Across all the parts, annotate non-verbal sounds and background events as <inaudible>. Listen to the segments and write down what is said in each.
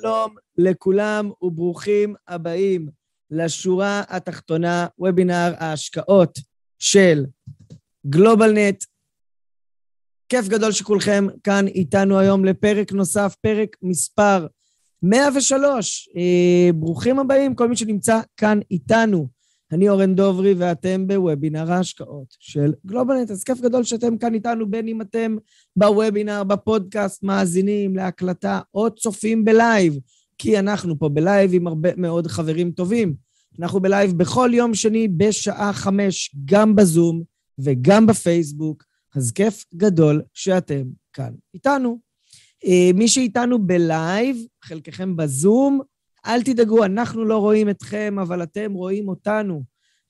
שלום לכולם וברוכים הבאים לשורה התחתונה, וובינר ההשקעות של גלובלנט. כיף גדול שכולכם כאן איתנו היום לפרק נוסף, פרק מספר 103. אה, ברוכים הבאים, כל מי שנמצא כאן איתנו. אני אורן דוברי ואתם בוובינר ההשקעות של גלובלנט. אז כיף גדול שאתם כאן איתנו, בין אם אתם בוובינר, בפודקאסט, מאזינים להקלטה או צופים בלייב, כי אנחנו פה בלייב עם הרבה מאוד חברים טובים. אנחנו בלייב בכל יום שני בשעה חמש, גם בזום וגם בפייסבוק, אז כיף גדול שאתם כאן איתנו. אה, מי שאיתנו בלייב, חלקכם בזום, אל תדאגו, אנחנו לא רואים אתכם, אבל אתם רואים אותנו.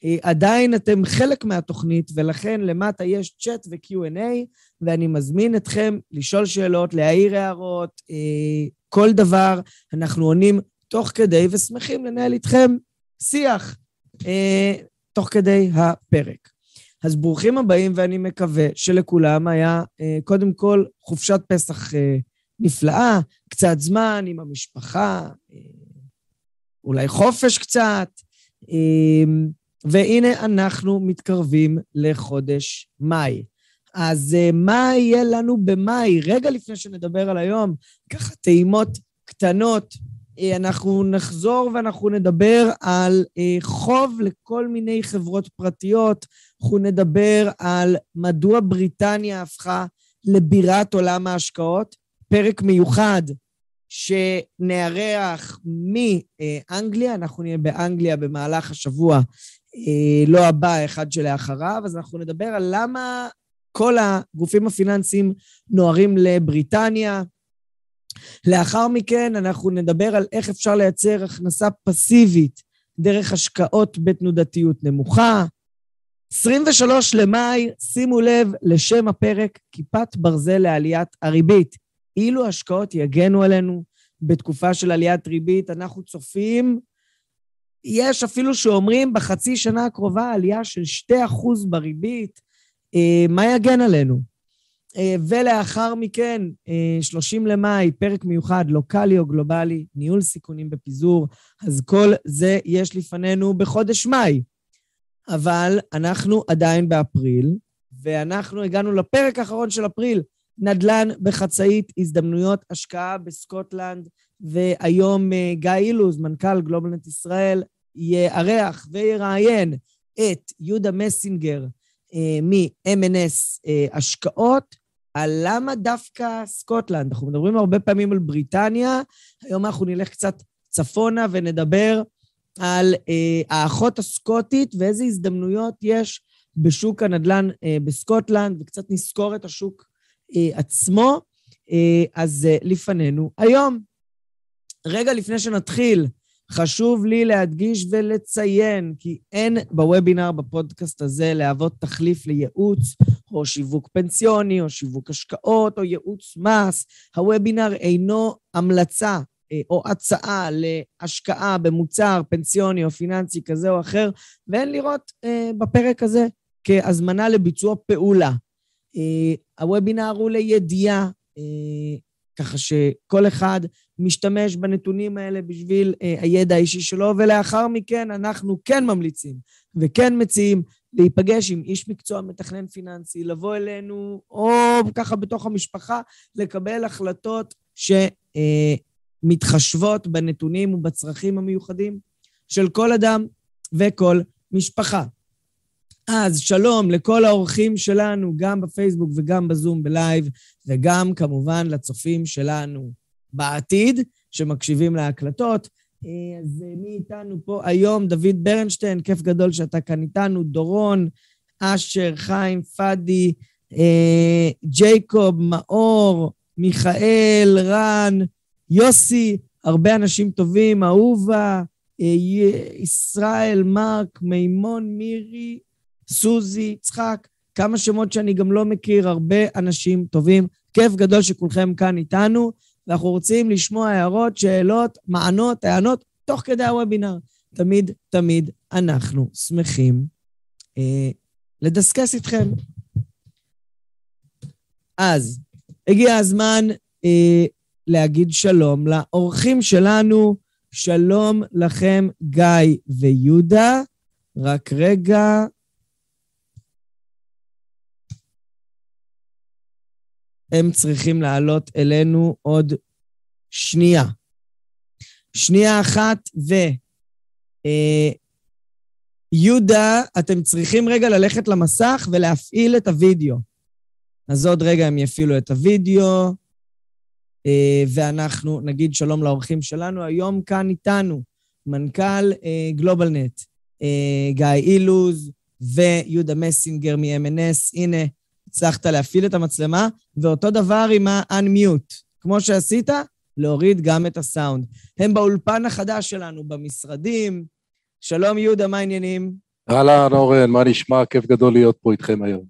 אה, עדיין אתם חלק מהתוכנית, ולכן למטה יש צ'אט ו-Q&A, ואני מזמין אתכם לשאול שאלות, להעיר הערות, אה, כל דבר. אנחנו עונים תוך כדי ושמחים לנהל איתכם שיח אה, תוך כדי הפרק. אז ברוכים הבאים, ואני מקווה שלכולם היה קודם כל חופשת פסח נפלאה, קצת זמן עם המשפחה, אולי חופש קצת. אמ, והנה אנחנו מתקרבים לחודש מאי. אז אה, מה יהיה לנו במאי? רגע לפני שנדבר על היום, ככה טעימות קטנות. אה, אנחנו נחזור ואנחנו נדבר על אה, חוב לכל מיני חברות פרטיות. אנחנו נדבר על מדוע בריטניה הפכה לבירת עולם ההשקעות. פרק מיוחד שנארח מאנגליה, אנחנו נהיה באנגליה במהלך השבוע, אה, לא הבא, אחד שלאחריו, אז אנחנו נדבר על למה כל הגופים הפיננסיים נוהרים לבריטניה. לאחר מכן אנחנו נדבר על איך אפשר לייצר הכנסה פסיבית דרך השקעות בתנודתיות נמוכה. 23 למאי, שימו לב לשם הפרק, כיפת ברזל לעליית הריבית. אילו השקעות יגנו עלינו בתקופה של עליית ריבית, אנחנו צופים, יש אפילו שאומרים בחצי שנה הקרובה עלייה של 2% בריבית, אה, מה יגן עלינו? אה, ולאחר מכן, 30 אה, למאי, פרק מיוחד, לוקאלי או גלובלי, ניהול סיכונים בפיזור, אז כל זה יש לפנינו בחודש מאי. אבל אנחנו עדיין באפריל, ואנחנו הגענו לפרק האחרון של אפריל, נדל"ן בחצאית, הזדמנויות השקעה בסקוטלנד, והיום אה, גיא אילוז, מנכ"ל גלובלנט ישראל, יארח ויראיין את יהודה מסינגר אה, מ-MNS אה, השקעות, על למה דווקא סקוטלנד. אנחנו מדברים הרבה פעמים על בריטניה, היום אנחנו נלך קצת צפונה ונדבר על אה, האחות הסקוטית ואיזה הזדמנויות יש בשוק הנדל"ן אה, בסקוטלנד, וקצת נסקור את השוק עצמו, אה, אז אה, לפנינו היום. רגע לפני שנתחיל, חשוב לי להדגיש ולציין כי אין בוובינר, בפודקאסט הזה, להוות תחליף לייעוץ או שיווק פנסיוני או שיווק השקעות או ייעוץ מס. הוובינר אינו המלצה או הצעה להשקעה במוצר פנסיוני או פיננסי כזה או אחר, ואין לראות אה, בפרק הזה כהזמנה לביצוע פעולה. אה, הוובינר הוא לידיעה, אה, ככה שכל אחד משתמש בנתונים האלה בשביל אה, הידע האישי שלו, ולאחר מכן אנחנו כן ממליצים וכן מציעים להיפגש עם איש מקצוע מתכנן פיננסי, לבוא אלינו, או ככה בתוך המשפחה, לקבל החלטות שמתחשבות בנתונים ובצרכים המיוחדים של כל אדם וכל משפחה. אז שלום לכל האורחים שלנו, גם בפייסבוק וגם בזום בלייב, וגם כמובן לצופים שלנו בעתיד, שמקשיבים להקלטות. אז מי איתנו פה היום? דוד ברנשטיין, כיף גדול שאתה כאן איתנו, דורון, אשר, חיים, פאדי, אה, ג'ייקוב, מאור, מיכאל, רן, יוסי, הרבה אנשים טובים, אהובה, אה, ישראל, מרק, מימון, מירי, סוזי, יצחק, כמה שמות שאני גם לא מכיר, הרבה אנשים טובים. כיף גדול שכולכם כאן איתנו, ואנחנו רוצים לשמוע הערות, שאלות, מענות, טענות, תוך כדי הוובינר. תמיד, תמיד אנחנו שמחים אה, לדסקס איתכם. אז, הגיע הזמן אה, להגיד שלום לאורחים שלנו. שלום לכם, גיא ויהודה. רק רגע. הם צריכים לעלות אלינו עוד שנייה. שנייה אחת, ו... אה, יהודה, אתם צריכים רגע ללכת למסך ולהפעיל את הוידאו. אז עוד רגע הם יפעילו את הוידאו, אה, ואנחנו נגיד שלום לאורחים שלנו. היום כאן איתנו מנכ"ל אה, גלובלנט, אה, גיא אילוז ויהודה מסינגר מ-MNS. הנה, הצלחת להפעיל את המצלמה, ואותו דבר עם ה-unmute. כמו שעשית, להוריד גם את הסאונד. הם באולפן החדש שלנו, במשרדים. שלום, יהודה, מה העניינים? אהלן, אורן, מה נשמע? כיף גדול להיות פה איתכם היום.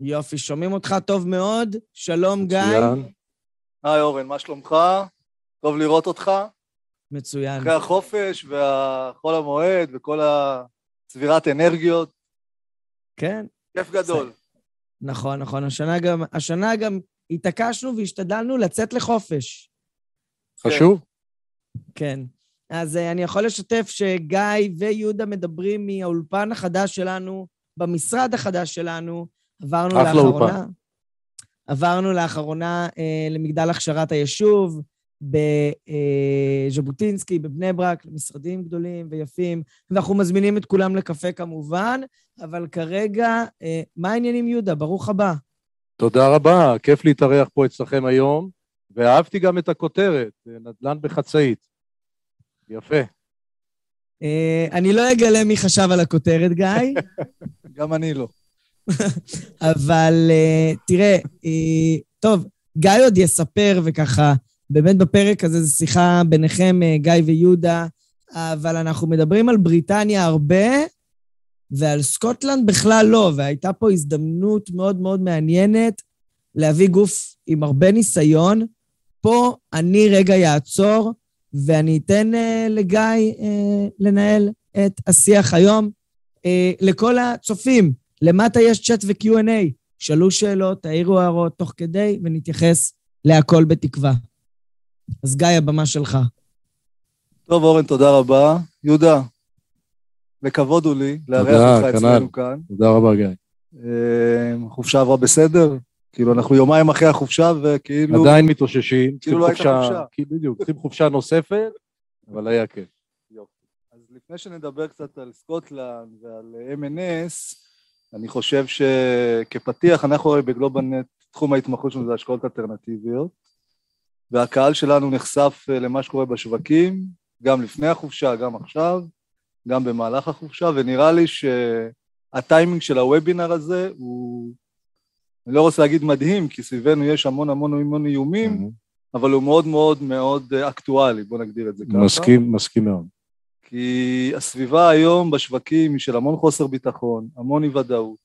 יופי, שומעים אותך טוב מאוד. שלום, גיא. מצוין. היי אורן, מה שלומך? טוב לראות אותך. מצוין. אחרי החופש והחול המועד וכל הצבירת אנרגיות. כן. כיף גדול. נכון, נכון. השנה גם, השנה גם התעקשנו והשתדלנו לצאת לחופש. חשוב? כן. אז uh, אני יכול לשתף שגיא ויהודה מדברים מהאולפן החדש שלנו, במשרד החדש שלנו. עברנו אחלה לאחרונה... אולפן. עברנו לאחרונה uh, למגדל הכשרת היישוב, בז'בוטינסקי, בבני ברק, למשרדים גדולים ויפים, ואנחנו מזמינים את כולם לקפה כמובן, אבל כרגע, אה, מה העניינים, יהודה? ברוך הבא. תודה רבה, כיף להתארח פה אצלכם היום, ואהבתי גם את הכותרת, נדל"ן בחצאית. יפה. אה, אני לא אגלה מי חשב על הכותרת, גיא, <laughs> גם אני לא. <laughs> אבל אה, תראה, אה, טוב, גיא עוד יספר וככה, באמת בפרק הזה זו שיחה ביניכם, אה, גיא ויהודה, אבל אנחנו מדברים על בריטניה הרבה, ועל סקוטלנד בכלל לא, והייתה פה הזדמנות מאוד מאוד מעניינת להביא גוף עם הרבה ניסיון. פה אני רגע יעצור, ואני אתן uh, לגיא uh, לנהל את השיח היום. Uh, לכל הצופים, למטה יש צ'אט ו-Q&A. שאלו שאלות, תעירו הערות תוך כדי, ונתייחס להכל בתקווה. אז גיא, הבמה שלך. טוב, אורן, תודה רבה. יהודה, לכבוד הוא לי לארח אותך כנ"ל. אצלנו כאן. תודה רבה, גיא. אה, החופשה עברה בסדר? כאילו, אנחנו יומיים אחרי החופשה, וכאילו... עדיין מתאוששים. כאילו לא הייתה חופשה. בדיוק, צריכים חופשה נוספת, אבל היה כיף. יופי. אז לפני שנדבר קצת על סקוטלנד ועל M&S, אני חושב שכפתיח, אנחנו הרי בגלובלנט, תחום ההתמחות שלנו זה השקעות אלטרנטיביות, והקהל שלנו נחשף אה, למה שקורה בשווקים, גם לפני החופשה, גם עכשיו, גם במהלך החופשה, ונראה לי שהטיימינג של הוובינר הזה הוא, אני לא רוצה להגיד מדהים, כי סביבנו יש המון המון המון איומים, אבל הוא מאוד מאוד מאוד אה, אקטואלי, בוא נגדיר את זה ככה. מסכים, מסכים מאוד. כי הסביבה היום בשווקים היא של המון חוסר ביטחון, המון אי ודאות,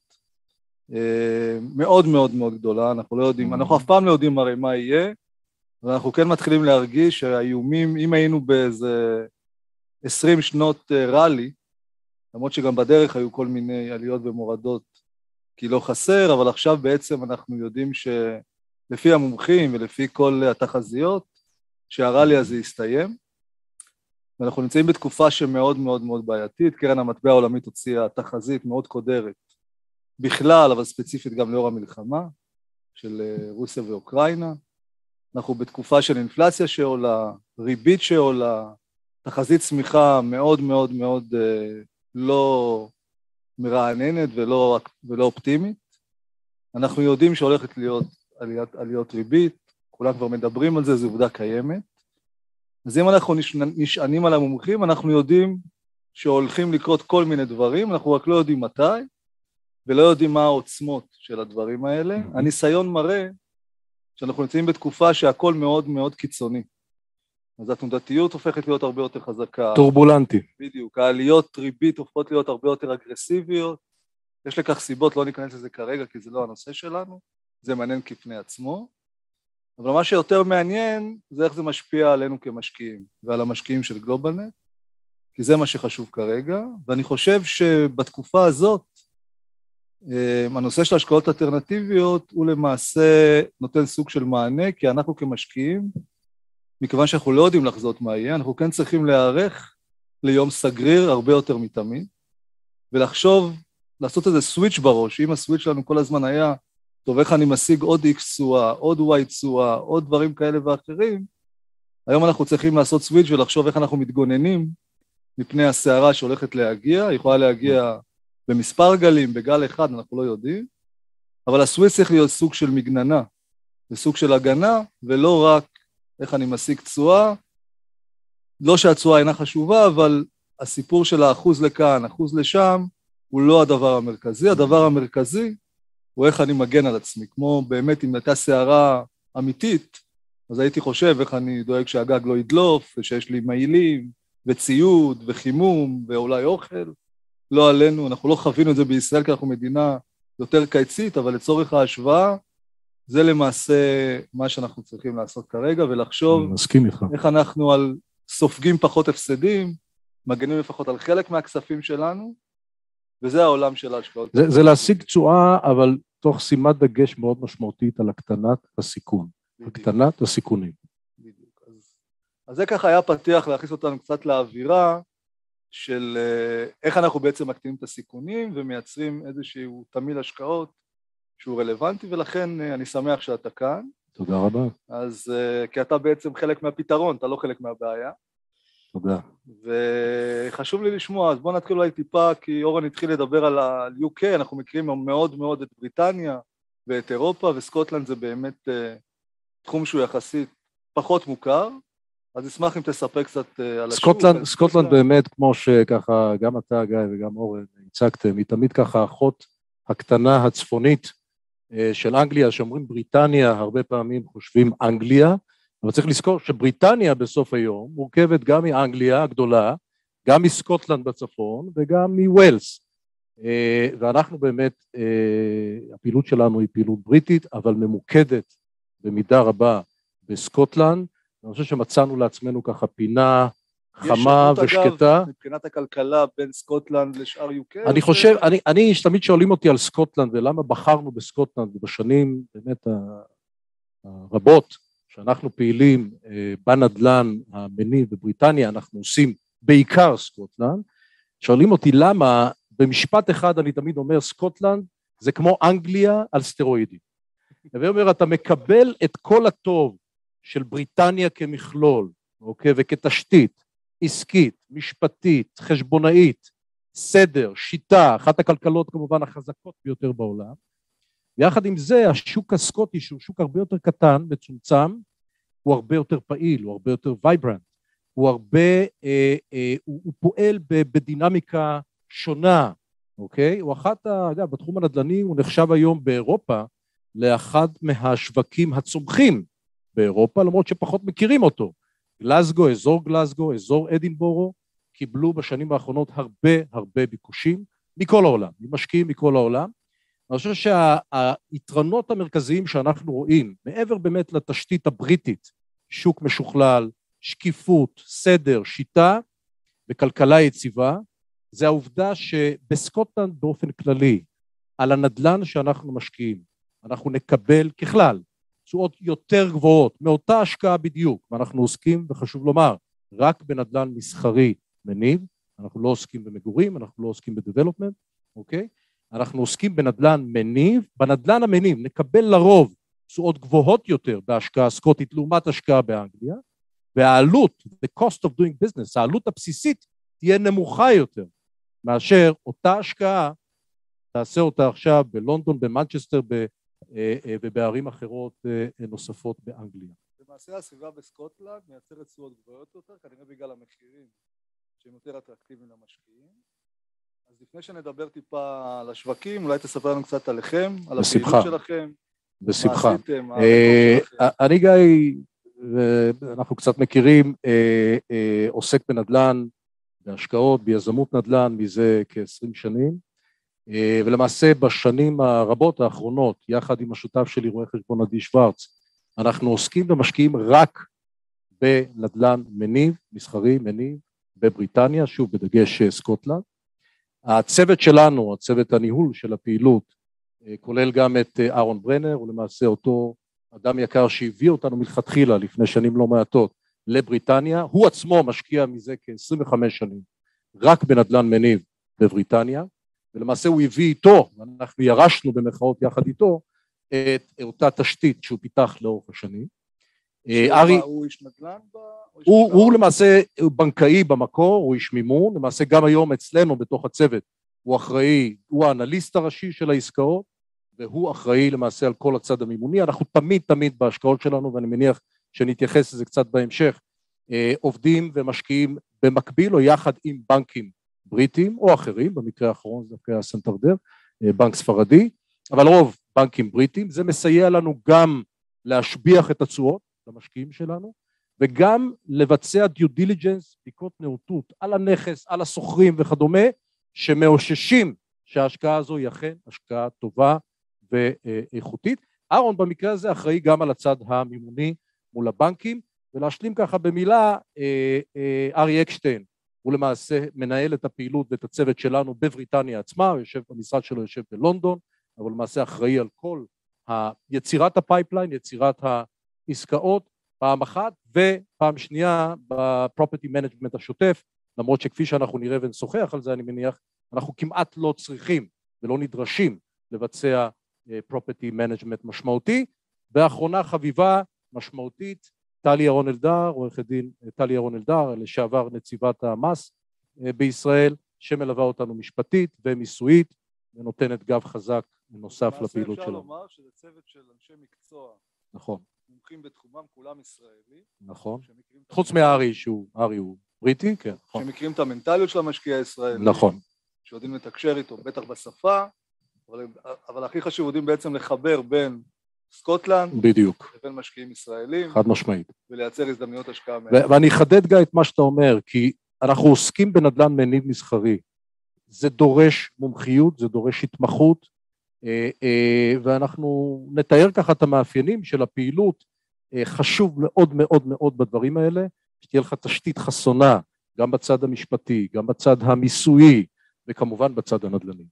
אה, מאוד מאוד מאוד גדולה, אנחנו לא יודעים, אנחנו אף פעם לא יודעים הרי מה יהיה, ואנחנו כן מתחילים להרגיש שהאיומים, אם היינו באיזה 20 שנות אה, ראלי, למרות שגם בדרך היו כל מיני עליות ומורדות, כי לא חסר, אבל עכשיו בעצם אנחנו יודעים שלפי המומחים ולפי כל התחזיות, שהראלי הזה יסתיים. ואנחנו נמצאים בתקופה שמאוד מאוד מאוד בעייתית, קרן המטבע העולמית הוציאה תחזית מאוד קודרת בכלל, אבל ספציפית גם לאור המלחמה של אה, רוסיה ואוקראינה. אנחנו בתקופה של אינפלציה שעולה, ריבית שעולה, תחזית צמיחה מאוד מאוד מאוד אה, לא מרעננת ולא, ולא אופטימית. אנחנו יודעים שהולכת להיות עליית, עליות ריבית, כולם כבר מדברים על זה, זו עובדה קיימת. אז אם אנחנו נשענים על המומחים, אנחנו יודעים שהולכים לקרות כל מיני דברים, אנחנו רק לא יודעים מתי, ולא יודעים מה העוצמות של הדברים האלה. Mhm. הניסיון מראה שאנחנו נמצאים בתקופה שהכל מאוד מאוד קיצוני. אז התנודתיות הופכת להיות הרבה יותר חזקה. טורבולנטי. בדיוק. העליות ריבית הופכות להיות הרבה יותר אגרסיביות. יש לכך סיבות, לא ניכנס לזה כרגע כי זה לא הנושא שלנו, זה מעניין כפני עצמו. אבל מה שיותר מעניין זה איך זה משפיע עלינו כמשקיעים ועל המשקיעים של גלובלנט, כי זה מה שחשוב כרגע, ואני חושב שבתקופה הזאת הנושא של השקעות אלטרנטיביות הוא למעשה נותן סוג של מענה, כי אנחנו כמשקיעים, מכיוון שאנחנו לא יודעים לחזות מה יהיה, אנחנו כן צריכים להיערך ליום סגריר הרבה יותר מתמיד, ולחשוב, לעשות איזה סוויץ' בראש, אם הסוויץ' שלנו כל הזמן היה, טוב, איך אני משיג עוד X תשואה, עוד Y תשואה, עוד דברים כאלה ואחרים, היום אנחנו צריכים לעשות סוויץ' ולחשוב איך אנחנו מתגוננים מפני הסערה שהולכת להגיע, היא יכולה להגיע במספר גלים, בגל אחד, אנחנו לא יודעים, אבל הסוויץ צריך להיות סוג של מגננה וסוג של הגנה, ולא רק איך אני משיג תשואה. לא שהתשואה אינה חשובה, אבל הסיפור של האחוז לכאן, אחוז לשם, הוא לא הדבר המרכזי. הדבר המרכזי הוא איך אני מגן על עצמי. כמו באמת, אם הייתה סערה אמיתית, אז הייתי חושב איך אני דואג שהגג לא ידלוף, ושיש לי מעילים, וציוד, וחימום, ואולי אוכל. לא עלינו, אנחנו לא חווינו את זה בישראל כי אנחנו מדינה יותר קיצית, אבל לצורך ההשוואה, זה למעשה מה שאנחנו צריכים לעשות כרגע, ולחשוב. איך אנחנו על סופגים פחות הפסדים, מגנים לפחות על חלק מהכספים שלנו, וזה העולם של ההשקעות. זה, זה להשיג תשואה, אבל תוך שימת דגש מאוד משמעותית על הקטנת הסיכון, בדיוק. הקטנת הסיכונים. בדיוק. אז, אז זה ככה היה פתיח להכניס אותנו קצת לאווירה של אה, איך אנחנו בעצם מקטינים את הסיכונים ומייצרים איזשהו תמהיל השקעות שהוא רלוונטי, ולכן אה, אני שמח שאתה כאן. תודה רבה. אז אה, כי אתה בעצם חלק מהפתרון, אתה לא חלק מהבעיה. תודה. וחשוב לי לשמוע, אז בוא נתחיל אולי טיפה, כי אורן התחיל לדבר על ה-UK, אנחנו מכירים מאוד מאוד את בריטניה ואת אירופה, וסקוטלנד זה באמת תחום שהוא יחסית פחות מוכר, אז אשמח אם תספר קצת על השוק. סקוטלנד, סקוטלנד באמת, כמו שככה גם אתה, גיא, וגם אורן הצגתם, היא תמיד ככה האחות הקטנה הצפונית של אנגליה, שאומרים בריטניה, הרבה פעמים חושבים אנגליה, אבל צריך לזכור שבריטניה בסוף היום מורכבת גם מאנגליה הגדולה, גם מסקוטלנד בצפון וגם מווילס. ואנחנו באמת, הפעילות שלנו היא פעילות בריטית, אבל ממוקדת במידה רבה בסקוטלנד. אני חושב שמצאנו לעצמנו ככה פינה חמה ושקטה. אגב, מבחינת הכלכלה בין סקוטלנד לשאר UK? אני חושב, אני, אני, תמיד שואלים אותי על סקוטלנד ולמה בחרנו בסקוטלנד בשנים באמת הרבות שאנחנו פעילים בנדל"ן המניב בבריטניה, אנחנו עושים בעיקר סקוטלנד. שואלים אותי למה, במשפט אחד אני תמיד אומר סקוטלנד זה כמו אנגליה על סטרואידים. הווי אומר, אתה מקבל את כל הטוב של בריטניה כמכלול, אוקיי, וכתשתית עסקית, משפטית, חשבונאית, סדר, שיטה, אחת הכלכלות כמובן החזקות ביותר בעולם. ויחד עם זה, השוק הסקוטי, שהוא שוק הרבה יותר קטן, מצומצם, הוא הרבה יותר פעיל, הוא הרבה יותר vibrant, הוא הרבה, אה, אה, הוא, הוא פועל בדינמיקה שונה, אוקיי? הוא אחת, אגב, בתחום הנדל"ני הוא נחשב היום באירופה לאחד מהשווקים הצומחים באירופה, למרות שפחות מכירים אותו. גלסגו, אזור גלסגו, אזור אדינבורו, קיבלו בשנים האחרונות הרבה הרבה ביקושים מכל העולם, ממשקיעים מכל העולם. אני חושב שהיתרונות המרכזיים שאנחנו רואים, מעבר באמת לתשתית הבריטית, שוק משוכלל, שקיפות, סדר, שיטה וכלכלה יציבה, זה העובדה שבסקוטלנד באופן כללי, על הנדל"ן שאנחנו משקיעים, אנחנו נקבל ככלל תשואות יותר גבוהות מאותה השקעה בדיוק, ואנחנו עוסקים, וחשוב לומר, רק בנדל"ן מסחרי מניב, אנחנו לא עוסקים במגורים, אנחנו לא עוסקים ב development, אוקיי? אנחנו עוסקים בנדל"ן מניב, בנדל"ן המניב נקבל לרוב תשואות גבוהות יותר בהשקעה סקוטית לעומת השקעה באנגליה, והעלות, the cost of doing business, העלות הבסיסית תהיה נמוכה יותר מאשר אותה השקעה, תעשה אותה עכשיו בלונדון, במנצ'סטר, ובערים אחרות נוספות באנגליה. למעשה הסביבה בסקוטלנד מייצרת תשואות גבוהות יותר, כנראה בגלל המחירים שהם יותר אטרקטיביים למשקיעים. אז לפני שנדבר טיפה על השווקים, אולי תספר לנו קצת עליכם, על הפעילות שלכם. בשמחה. מה עשיתם? אה? אני גיא, ואנחנו קצת מכירים, אה, אה, עוסק בנדל"ן, בהשקעות, ביזמות נדל"ן מזה כ-20 שנים, אה, ולמעשה בשנים הרבות האחרונות, יחד עם השותף שלי, רואה חשבון עדי שוורץ, אנחנו עוסקים ומשקיעים רק בנדל"ן מניב, מסחרי מניב, בבריטניה, שוב בדגש אה, סקוטלנד. הצוות שלנו, הצוות הניהול של הפעילות, אה, כולל גם את אה, אהרון ברנר, הוא למעשה אותו אדם יקר שהביא אותנו מלכתחילה לפני שנים לא מעטות לבריטניה, הוא עצמו משקיע מזה כ-25 שנים רק בנדל"ן מניב בבריטניה, ולמעשה הוא הביא איתו, ואנחנו ירשנו במרכאות יחד איתו, את אותה תשתית שהוא פיתח לאורך השנים. אה, ארי, הוא איש נדל"ן? הוא? הוא למעשה בנקאי במקור, הוא איש מימון, למעשה גם היום אצלנו בתוך הצוות הוא אחראי, הוא האנליסט הראשי של העסקאות, והוא אחראי למעשה על כל הצד המימוני. אנחנו תמיד תמיד בהשקעות שלנו, ואני מניח שנתייחס לזה קצת בהמשך, אה, עובדים ומשקיעים במקביל או יחד עם בנקים בריטיים או אחרים, במקרה האחרון זה דווקא היה סנטנדר, אה, בנק ספרדי, אבל רוב בנקים בריטיים, זה מסייע לנו גם להשביח את התשואות למשקיעים שלנו, וגם לבצע due diligence, בדיקות נאותות על הנכס, על השוכרים וכדומה, שמאששים שההשקעה הזו היא אכן השקעה טובה ואיכותית. אהרון במקרה הזה אחראי גם על הצד המימוני מול הבנקים, ולהשלים ככה במילה, אה, אה, ארי אקשטיין הוא למעשה מנהל את הפעילות ואת הצוות שלנו בבריטניה עצמה, הוא יושב, המשרד שלו יושב בלונדון, אבל למעשה אחראי על כל יצירת ה pipeline, יצירת העסקאות, פעם אחת, ופעם שנייה ב property management השוטף, למרות שכפי שאנחנו נראה ונשוחח על זה אני מניח, אנחנו כמעט לא צריכים ולא נדרשים לבצע property management משמעותי. ואחרונה חביבה משמעותית, טלי ירון אלדר, עורכת דין טלי ירון אלדר, לשעבר נציבת המס אה, בישראל, שמלווה אותנו משפטית ומיסויית ונותנת גב חזק נוסף לפעילות למעשה שלנו. אפשר לומר שזה צוות של אנשי מקצוע, נכון, מומחים בתחומם, כולם ישראלים. נכון. חוץ מארי שהוא, ארי הוא בריטי, כן, נכון. שמכירים את המנטליות של המשקיע הישראלי. נכון, שיודעים לתקשר איתו, בטח בשפה, אבל, אבל הכי חשוב, יודעים בעצם לחבר בין סקוטלנד בדיוק, לבין משקיעים ישראלים, חד משמעית. ולייצר הזדמנויות השקעה מהם. ואני אחדד גיא את מה שאתה אומר, כי אנחנו עוסקים בנדל"ן מניב מסחרי. זה דורש מומחיות, זה דורש התמחות, אה, אה, ואנחנו נתאר ככה את המאפיינים של הפעילות. אה, חשוב מאוד מאוד מאוד בדברים האלה, שתהיה לך תשתית חסונה, גם בצד המשפטי, גם בצד המיסויי, וכמובן בצד הנדל"ני.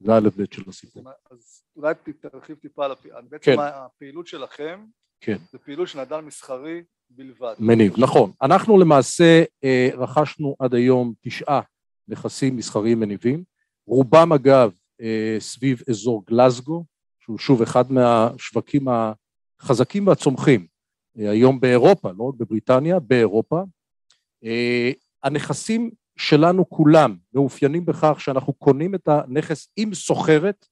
זה האלף בית של הסיפור. אז אולי תרחיב טיפה על הפעילות. כן. בעצם הפעילות שלכם, כן. זה פעילות של נדל"ן מסחרי בלבד. מניב, נכון. אנחנו למעשה אה, רכשנו עד היום תשעה נכסים מסחריים מניבים, רובם אגב אה, סביב אזור גלסגו, שהוא שוב אחד מהשווקים החזקים והצומחים אה, היום באירופה, לא רק בבריטניה, באירופה. הנכסים שלנו כולם מאופיינים בכך שאנחנו קונים את הנכס עם סוחרת,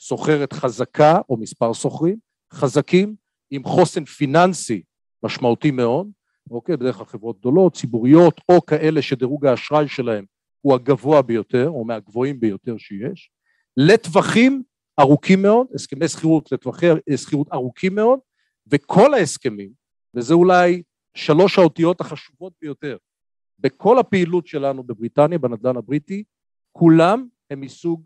סוחרת חזקה או מספר סוחרים, חזקים, עם חוסן פיננסי משמעותי מאוד, אוקיי, בדרך כלל חברות גדולות, ציבוריות, או כאלה שדירוג האשראי שלהם הוא הגבוה ביותר, או מהגבוהים ביותר שיש, לטווחים ארוכים מאוד, הסכמי שכירות לטווחי שכירות ארוכים מאוד, וכל ההסכמים, וזה אולי שלוש האותיות החשובות ביותר, בכל הפעילות שלנו בבריטניה, בנדל"ן הבריטי, כולם הם מסוג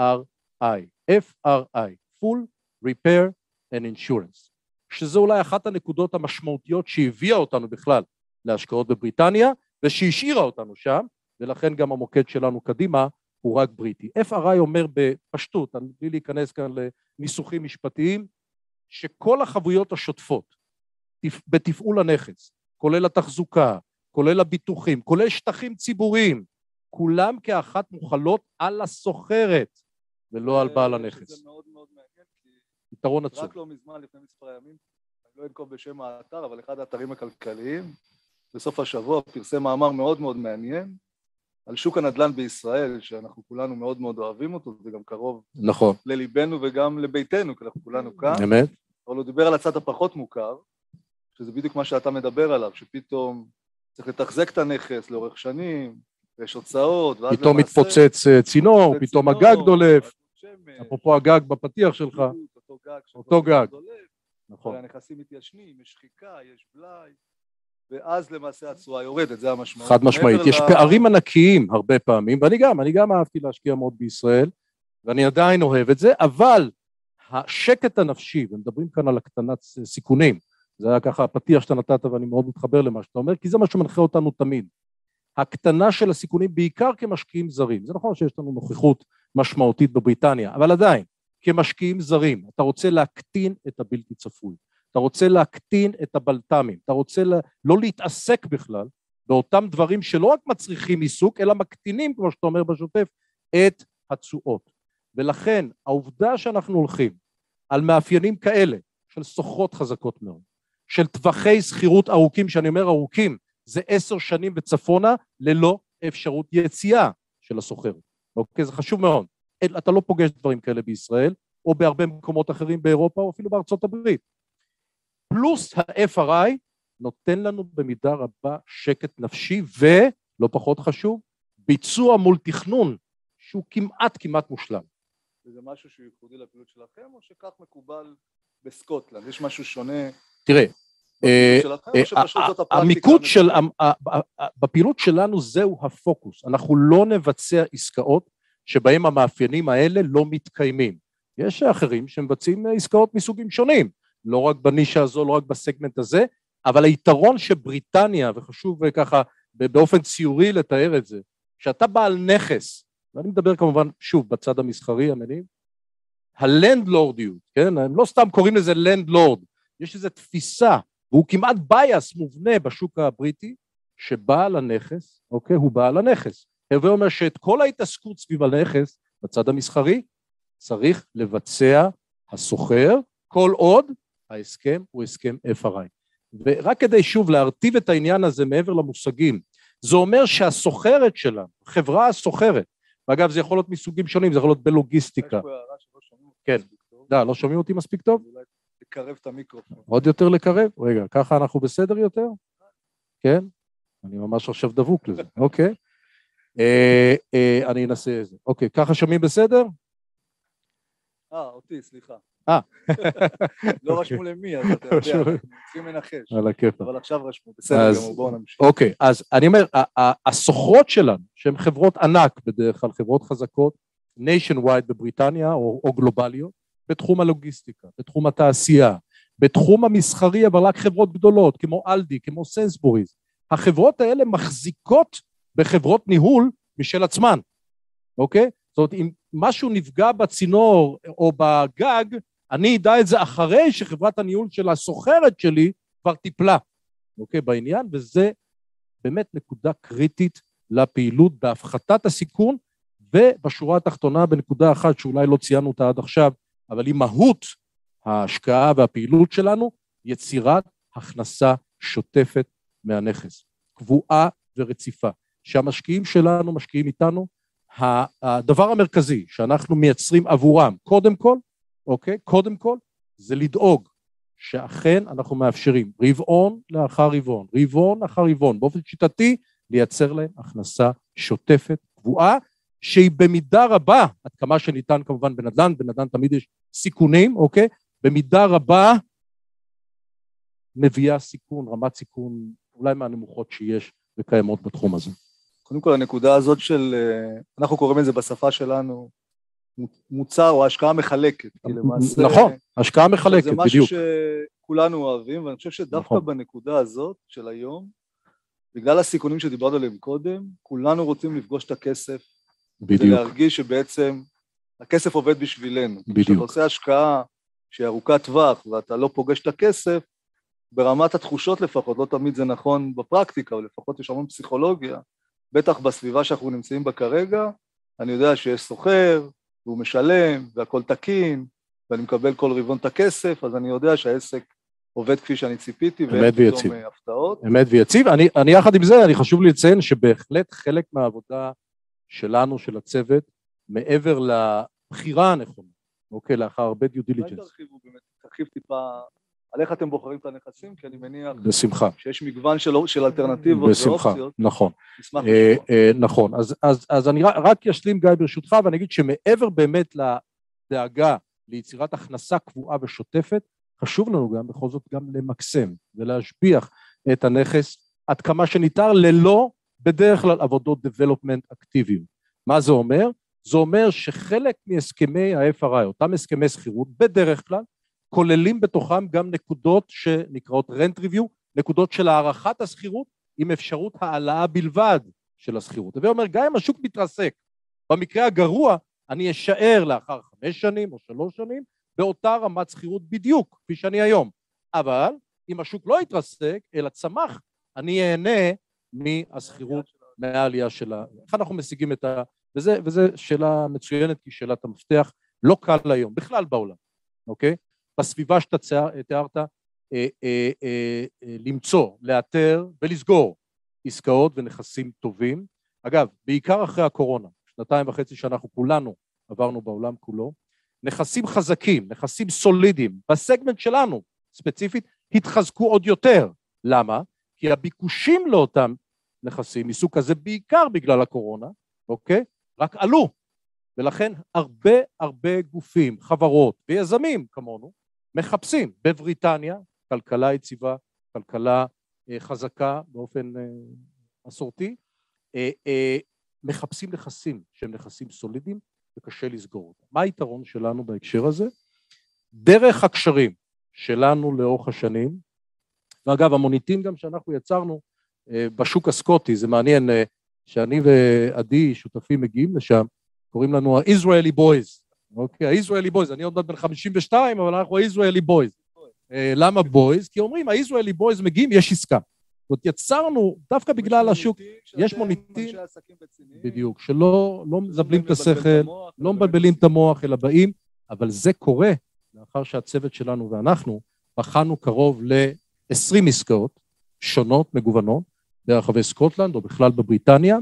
FRI, FRI, Full Repair and Insurance, שזה אולי אחת הנקודות המשמעותיות שהביאה אותנו בכלל להשקעות בבריטניה, ושהשאירה אותנו שם, ולכן גם המוקד שלנו קדימה הוא רק בריטי. FRI אומר בפשטות, בלי להיכנס כאן לניסוחים משפטיים, שכל החבויות השוטפות בתפעול הנכס, כולל התחזוקה, כולל הביטוחים, כולל שטחים ציבוריים, כולם כאחת מוכלות על הסוחרת וללא על בעל הנכס. זה מאוד מאוד מעניין, כי יתרון עצום. רק לא מזמן, לפני מספר ימים, אני לא אנקוב בשם האתר, אבל אחד האתרים הכלכליים, בסוף השבוע פרסם מאמר מאוד מאוד מעניין על שוק הנדל"ן בישראל, שאנחנו כולנו מאוד מאוד אוהבים אותו, זה גם קרוב נכון, לליבנו וגם לביתנו, כי אנחנו כולנו כאן, אמת, אבל הוא דיבר על הצד הפחות מוכר, שזה בדיוק מה שאתה מדבר עליו, שפתאום צריך לתחזק את הנכס לאורך שנים, ויש הוצאות, ואז פתאום למעשה- מתפוצץ אה, צינור, פתאום צינור, הגג דולף, אפרופו הגג בפתיח שלך, אותו גג. אותו גג. דולב, נכון. והנכסים מתיישנים, יש שחיקה, יש בלאי, ואז למעשה התשואה יורדת, זה המשמעות. חד משמעית. יש ל- פערים ענקיים הרבה פעמים, ואני גם, אני גם אהבתי להשקיע מאוד בישראל, ואני עדיין אוהב את זה, אבל השקט הנפשי, ומדברים כאן על הקטנת סיכונים, זה היה ככה הפתיח שאתה נתת ואני מאוד מתחבר למה שאתה אומר, כי זה מה שמנחה אותנו תמיד. הקטנה של הסיכונים בעיקר כמשקיעים זרים. זה נכון שיש לנו נוכחות משמעותית בבריטניה, אבל עדיין, כמשקיעים זרים, אתה רוצה להקטין את הבלתי צפוי, אתה רוצה להקטין את הבלת"מים, אתה רוצה לה, לא להתעסק בכלל באותם דברים שלא רק מצריכים עיסוק, אלא מקטינים, כמו שאתה אומר בשוטף, את התשואות. ולכן העובדה שאנחנו הולכים על מאפיינים כאלה של סוחרות חזקות מאוד, של טווחי שכירות ארוכים, שאני אומר ארוכים, זה עשר שנים וצפונה ללא אפשרות יציאה של הסוחר. אוקיי? זה חשוב מאוד. אתה לא פוגש דברים כאלה בישראל, או בהרבה מקומות אחרים באירופה, או אפילו בארצות הברית. פלוס ה-FRI נותן לנו במידה רבה שקט נפשי, ולא פחות חשוב, ביצוע מול תכנון שהוא כמעט כמעט מושלם. וזה משהו שהוא ייחודי לפעילות שלכם, או שכך מקובל בסקוטלנד? יש משהו שונה תראה, אה, הפרקטיקה? המיקוד של, בפעילות שלנו זהו הפוקוס, אנחנו לא נבצע עסקאות שבהם המאפיינים האלה לא מתקיימים. יש אחרים שמבצעים עסקאות מסוגים שונים, לא רק בנישה הזו, לא רק בסגמנט הזה, אבל היתרון שבריטניה, וחשוב ככה באופן ציורי לתאר את זה, שאתה בעל נכס, ואני מדבר כמובן שוב בצד המסחרי המניב, הלנדלורדיות, כן, הם לא סתם קוראים לזה לנדלורד, יש איזו תפיסה, והוא כמעט בייס מובנה בשוק הבריטי, שבעל הנכס, אוקיי, הוא בעל הנכס. הווה אומר שאת כל ההתעסקות סביב הנכס, בצד המסחרי, צריך לבצע הסוחר, כל עוד ההסכם הוא הסכם FRI. ורק כדי שוב להרטיב את העניין הזה מעבר למושגים, זה אומר שהסוחרת שלנו, חברה הסוחרת, ואגב זה יכול להיות מסוגים שונים, זה יכול להיות בלוגיסטיקה. יש פה הערה שלא שומעים אותי כן. מספיק טוב. לא, לא שומעים אותי מספיק טוב? אולי תקרב את המיקרופון. עוד יותר לקרב? רגע, ככה אנחנו בסדר יותר? כן? אני ממש עכשיו דבוק לזה, <laughs> אוקיי. אה, אה, אני אנסה את זה. אוקיי, ככה שומעים בסדר? אה, אותי, סליחה. אה. <laughs> לא רשמו למי, אז אתה יודע, <laughs> צריכים לנחש. על הכיפאק. אבל עכשיו רשמו, בסדר אז- גמור, בואו נמשיך. אוקיי, אז אני אומר, הסוחרות שלנו, שהן חברות ענק בדרך כלל, חברות חזקות, nationwide בבריטניה או, או גלובליות, בתחום הלוגיסטיקה, בתחום התעשייה, בתחום המסחרי, אבל רק חברות גדולות, כמו אלדי, כמו סנסבוריז. החברות האלה מחזיקות בחברות ניהול משל עצמן, אוקיי? זאת אומרת, אם משהו נפגע בצינור או בגג, אני אדע את זה אחרי שחברת הניהול של הסוחרת שלי כבר טיפלה, אוקיי, בעניין, וזה באמת נקודה קריטית לפעילות בהפחתת הסיכון, ובשורה התחתונה בנקודה אחת שאולי לא ציינו אותה עד עכשיו, אבל היא מהות ההשקעה והפעילות שלנו, יצירת הכנסה שוטפת מהנכס, קבועה ורציפה. שהמשקיעים שלנו משקיעים איתנו, הדבר המרכזי שאנחנו מייצרים עבורם, קודם כל, אוקיי? קודם כל, זה לדאוג שאכן אנחנו מאפשרים רבעון לאחר רבעון, רבעון אחר רבעון, באופן שיטתי, לייצר להם הכנסה שוטפת, קבועה, שהיא במידה רבה, עד כמה שניתן כמובן בנדל"ן, בנדל"ן תמיד יש סיכונים, אוקיי? במידה רבה מביאה סיכון, רמת סיכון אולי מהנמוכות שיש וקיימות בתחום הזה. קודם כל, הנקודה הזאת של, אה, אנחנו קוראים לזה בשפה שלנו, מוצר או השקעה מחלקת, כי למעשה... נכון, השקעה מחלקת, זה משהו בדיוק. שכולנו אוהבים, ואני חושב שדווקא נכון. בנקודה הזאת של היום, בגלל הסיכונים שדיברנו עליהם קודם, כולנו רוצים לפגוש את הכסף, בדיוק. ולהרגיש שבעצם הכסף עובד בשבילנו. בדיוק. כשאתה עושה השקעה שהיא ארוכת טווח ואתה לא פוגש את הכסף, ברמת התחושות לפחות, לא תמיד זה נכון בפרקטיקה, אבל לפחות יש המון פסיכולוגיה, בטח בסביבה שאנחנו נמצאים בה כרגע, אני יודע שיש סוחר, והוא משלם, והכל תקין, ואני מקבל כל רבעון את הכסף, אז אני יודע שהעסק עובד כפי שאני ציפיתי, ואין פתאום. אה, הפתעות. אמת ויציב. אני, אני יחד עם זה, אני חשוב לי לציין שבהחלט חלק מהעבודה שלנו, של הצוות, מעבר לבחירה הנכונה, אוקיי, לאחר הרבה דיו אולי דיליג'נס, תרחיבו באמת, תרחיב טיפה על איך אתם בוחרים את הנכסים, כי אני מניח בשמחה, שיש מגוון של, של אלטרנטיבות בשמחה, ואופציות, נכון. נשמח אה. אה, נכון, אז, אז, אז אני רק, רק אשלים גיא ברשותך, ואני אגיד שמעבר באמת לדאגה ליצירת הכנסה קבועה ושוטפת, חשוב לנו גם בכל זאת גם למקסם ולהשביח את הנכס עד כמה שניתן ללא בדרך כלל עבודות development אקטיביים. מה זה אומר? זה אומר שחלק מהסכמי ה-FRI, אותם הסכמי שכירות, בדרך כלל, כוללים בתוכם גם נקודות שנקראות rent review, נקודות של הערכת השכירות עם אפשרות העלאה בלבד של השכירות. הווי אומר, גם אם השוק מתרסק, במקרה הגרוע אני אשאר לאחר חמש שנים או שלוש שנים באותה רמת שכירות בדיוק, כפי שאני היום. אבל אם השוק לא יתרסק, אלא צמח, אני אהנה מהשכירות, מהעלייה שלה. איך אנחנו משיגים את ה... וזה, וזה שאלה מצוינת, כי שאלת המפתח לא קל היום, בכלל בעולם, אוקיי? בסביבה שאתה תיארת, אה, אה, אה, אה, למצוא, לאתר ולסגור עסקאות ונכסים טובים. אגב, בעיקר אחרי הקורונה, שנתיים וחצי שאנחנו כולנו עברנו בעולם כולו, נכסים חזקים, נכסים סולידיים, בסגמנט שלנו ספציפית, התחזקו עוד יותר. למה? כי הביקושים לאותם נכסים מסוג כזה, בעיקר בגלל הקורונה, אוקיי? רק עלו. ולכן הרבה הרבה גופים, חברות ויזמים כמונו, מחפשים בבריטניה כלכלה יציבה, כלכלה אה, חזקה באופן אה, מסורתי, אה, מחפשים נכסים שהם נכסים סולידיים וקשה לסגור אותם. מה היתרון שלנו בהקשר הזה? דרך הקשרים שלנו לאורך השנים, ואגב המוניטין גם שאנחנו יצרנו בשוק הסקוטי, זה מעניין שאני ועדי שותפים מגיעים לשם, קוראים לנו ה-Israeli Boys, אוקיי, ה-Israeli Boys, אני עוד מעט בן 52, אבל אנחנו ה-Israeli Boys. אה, למה Boys? כי אומרים, ה-Israeli Boys מגיעים, יש עסקה. זאת אומרת, יצרנו, דווקא בגלל השוק, יש מוניטין, בדיוק, שלא לא מזבלים את השכל, לא מבלבלים את המוח, אלא באים, אבל זה קורה לאחר שהצוות שלנו ואנחנו בחנו קרוב ל-20 עסקאות שונות, מגוונות, ברחבי סקוטלנד או בכלל בבריטניה,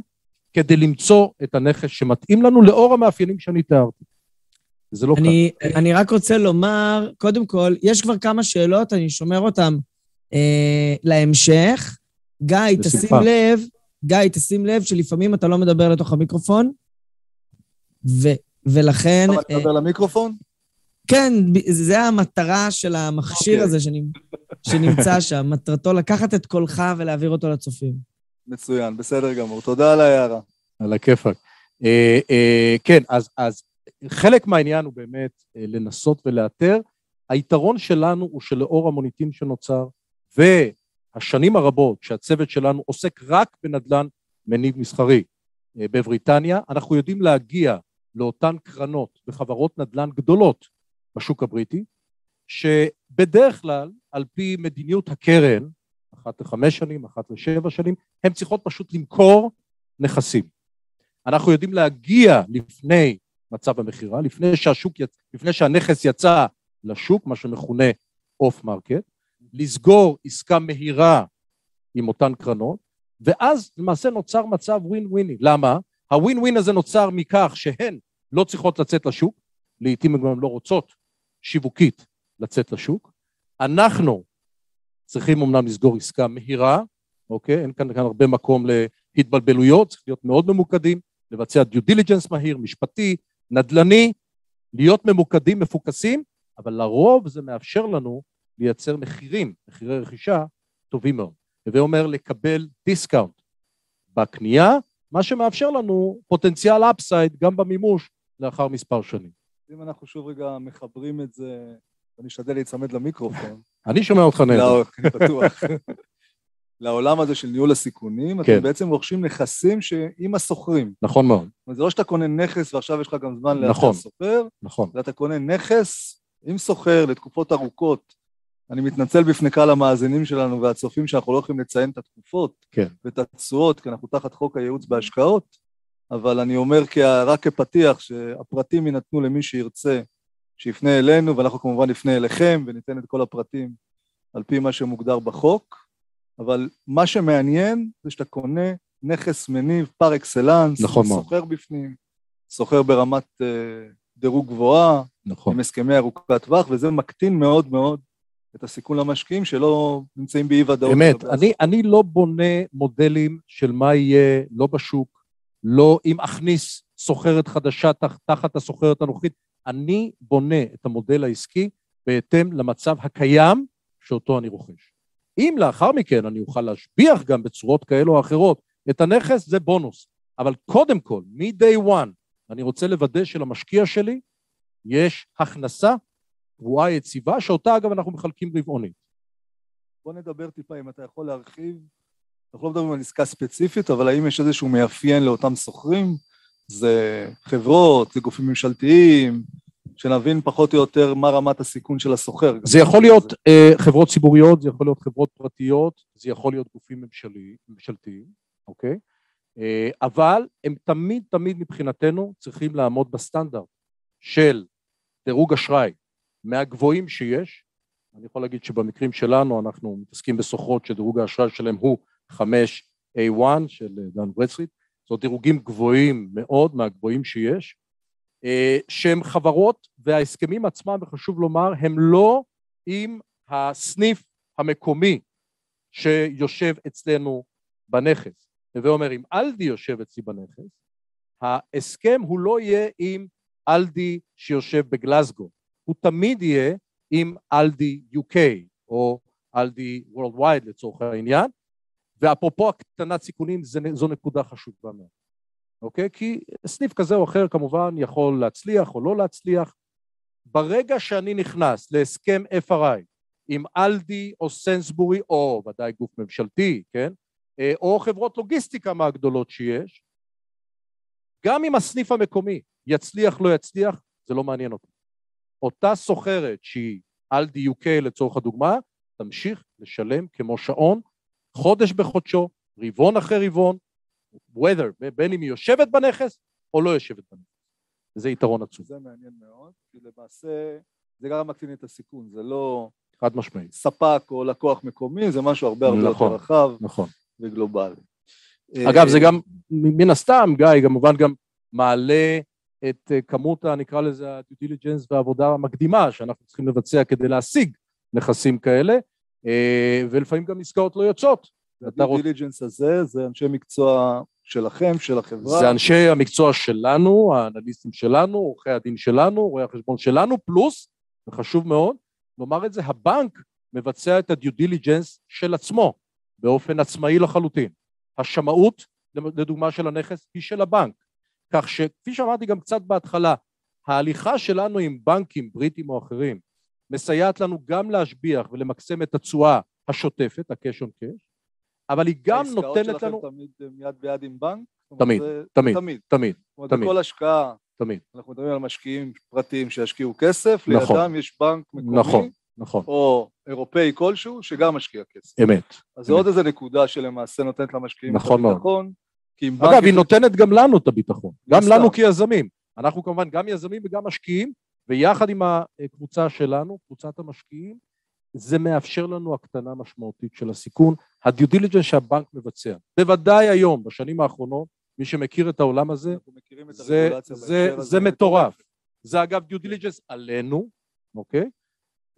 כדי למצוא את הנכס שמתאים לנו לאור המאפיינים שאני תיארתי. זה לא אני, קל. אני רק רוצה לומר, קודם כל, יש כבר כמה שאלות, אני שומר אותן אה, להמשך. גיא, בשמחה. תשים לב, גיא, תשים לב שלפעמים אתה לא מדבר לתוך המיקרופון, ו, ולכן... אתה מדבר אה, למיקרופון? כן, זה המטרה של המכשיר okay. אוקיי. הזה שנמצא <laughs> שם, מטרתו לקחת את קולך ולהעביר אותו לצופים. מצוין, בסדר גמור. תודה על ההערה. על הכיפאק. אה, אה, כן, אז, אז חלק מהעניין הוא באמת אה, לנסות ולאתר. היתרון שלנו הוא שלאור המוניטין שנוצר, והשנים הרבות שהצוות שלנו עוסק רק בנדל"ן מניב מסחרי אה, בבריטניה, אנחנו יודעים להגיע לאותן קרנות וחברות נדל"ן גדולות בשוק הבריטי, שבדרך כלל, על פי מדיניות הקרן, אחת לחמש שנים, אחת לשבע שנים, הן צריכות פשוט למכור נכסים. אנחנו יודעים להגיע לפני מצב המכירה, לפני שהשוק, לפני שהנכס יצא לשוק, מה שמכונה off market, לסגור עסקה מהירה עם אותן קרנות, ואז למעשה נוצר מצב ווין וויני. למה? הווין ווין הזה נוצר מכך שהן לא צריכות לצאת לשוק, לעיתים הן גם לא רוצות שיווקית לצאת לשוק. אנחנו צריכים אמנם לסגור עסקה מהירה, אוקיי? אין כאן, כאן הרבה מקום להתבלבלויות, צריך להיות מאוד ממוקדים, לבצע due diligence מהיר, משפטי, נדל"ני, להיות ממוקדים, מפוקסים, אבל לרוב זה מאפשר לנו לייצר מחירים, מחירי רכישה טובים מאוד. הווה אומר לקבל discount בקנייה, מה שמאפשר לנו פוטנציאל upside גם במימוש לאחר מספר שנים. אם אנחנו שוב רגע מחברים את זה, אני אשתדל להיצמד למיקרופון. <laughs> אני שומע אותך נהדר. לא, אני בטוח. <laughs> לעולם הזה של ניהול הסיכונים, כן. אתם בעצם רוכשים נכסים עם השוכרים. נכון מאוד. זאת אומרת, זה לא שאתה קונה נכס ועכשיו יש לך גם זמן לאתר נכון, שוכר, נכון. אתה קונה נכס עם שוכר לתקופות ארוכות. אני מתנצל בפני קהל המאזינים שלנו והצופים שאנחנו לא יכולים לציין את התקופות כן. ואת התשואות, כי אנחנו תחת חוק הייעוץ בהשקעות, אבל אני אומר רק כפתיח שהפרטים יינתנו למי שירצה, שיפנה אלינו, ואנחנו כמובן נפנה אליכם וניתן את כל הפרטים על פי מה שמוגדר בחוק. אבל מה שמעניין זה שאתה קונה נכס מניב פר אקסלנס, נכון מאוד. סוחר בפנים, סוחר ברמת uh, דירוג גבוהה, נכון. עם הסכמי ארוכת טווח, וזה מקטין מאוד מאוד את הסיכון למשקיעים שלא נמצאים באי ודאות. באמת, אני, אני לא בונה מודלים של מה יהיה, לא בשוק, לא אם אכניס סוחרת חדשה תח, תחת הסוחרת הנוכחית, אני בונה את המודל העסקי בהתאם למצב הקיים שאותו אני רוכש. אם לאחר מכן אני אוכל להשביח גם בצורות כאלו או אחרות את הנכס, זה בונוס. אבל קודם כל, מ-day one, אני רוצה לוודא שלמשקיע שלי יש הכנסה קבועה יציבה, שאותה אגב אנחנו מחלקים רבעונית. בוא נדבר טיפה, אם אתה יכול להרחיב. אנחנו לא מדברים על עסקה ספציפית, אבל האם יש איזשהו מאפיין לאותם שוכרים? זה חברות, זה גופים ממשלתיים, שנבין פחות או יותר מה רמת הסיכון של השוכר. זה יכול להיות uh, חברות ציבוריות, זה יכול להיות חברות פרטיות, זה יכול להיות גופים ממשלי, ממשלתיים, אוקיי? Uh, אבל הם תמיד תמיד מבחינתנו צריכים לעמוד בסטנדרט של דירוג אשראי מהגבוהים שיש. אני יכול להגיד שבמקרים שלנו אנחנו מתעסקים בסוחרות שדירוג האשראי שלהם הוא 5A1 של דן אנד ברדסטריט, זאת דירוגים גבוהים מאוד מהגבוהים שיש, אה, שהם חברות וההסכמים עצמם, וחשוב לומר, הם לא עם הסניף המקומי שיושב אצלנו בנכס. הווה אומר, אם אלדי יושב אצלי בנכס, ההסכם הוא לא יהיה עם אלדי שיושב בגלסגו, הוא תמיד יהיה עם אלדי UK או אלדי Worldwide לצורך העניין, ואפרופו הקטנת סיכונים זו נקודה חשובה מאוד. אוקיי? כי סניף כזה או אחר כמובן יכול להצליח או לא להצליח. ברגע שאני נכנס להסכם FRI עם אלדי או סנסבורי או ודאי גוף ממשלתי, כן? אה, או חברות לוגיסטיקה מהגדולות שיש, גם אם הסניף המקומי יצליח לא יצליח, זה לא מעניין אותי. אותה סוחרת שהיא אלדי UK לצורך הדוגמה, תמשיך לשלם כמו שעון, חודש בחודשו, רבעון אחרי רבעון, whether, בין אם היא יושבת בנכס או לא יושבת בנכס. זה יתרון עצום. זה מעניין מאוד, כי למעשה זה גם מקטין את הסיכון, זה לא... חד משמעית. ספק או לקוח מקומי, זה משהו הרבה הרבה נכון, יותר רחב נכון. וגלובלי. אגב, זה גם, מן הסתם, גיא, כמובן גם מעלה את כמות, נקרא לזה, ה-due diligence והעבודה המקדימה שאנחנו צריכים לבצע כדי להשיג נכסים כאלה, ולפעמים גם עסקאות לא יוצאות, ה due diligence הזה זה אנשי מקצוע שלכם, של החברה? זה אנשי המקצוע שלנו, האנליסטים שלנו, עורכי הדין שלנו, רואי החשבון שלנו, פלוס, וחשוב מאוד, לומר את זה, הבנק מבצע את ה due diligence של עצמו, באופן עצמאי לחלוטין. השמאות, לדוגמה של הנכס, היא של הבנק. כך שכפי שאמרתי גם קצת בהתחלה, ההליכה שלנו עם בנקים בריטים או אחרים מסייעת לנו גם להשביח ולמקסם את התשואה השוטפת, ה-cash on cash, אבל היא גם נותנת לנו... העסקאות שלכם תמיד יד ביד עם בנק? תמיד, תמיד, תמיד, תמיד. זאת אומרת, בכל השקעה, תמיד. אנחנו מדברים על משקיעים פרטיים שישקיעו כסף, נכון. לידם יש בנק מקומי, נכון, נכון. או אירופאי כלשהו, שגם משקיע כסף. אמת. אז זו עוד איזו נקודה שלמעשה נותנת למשקיעים נכון את הביטחון. אגב, היא נותנת גם לנו את הביטחון, גם לנו כיזמים. אנחנו כמובן גם יזמים וגם משקיעים, ויחד עם הקבוצה שלנו, קבוצת המשקיעים, זה מאפשר לנו הקטנה משמעותית של הסיכון. ה due diligence שהבנק מבצע, בוודאי היום, בשנים האחרונות, מי שמכיר את העולם הזה, זה, זה, זה מטורף. זה אגב due diligence עלינו, אוקיי?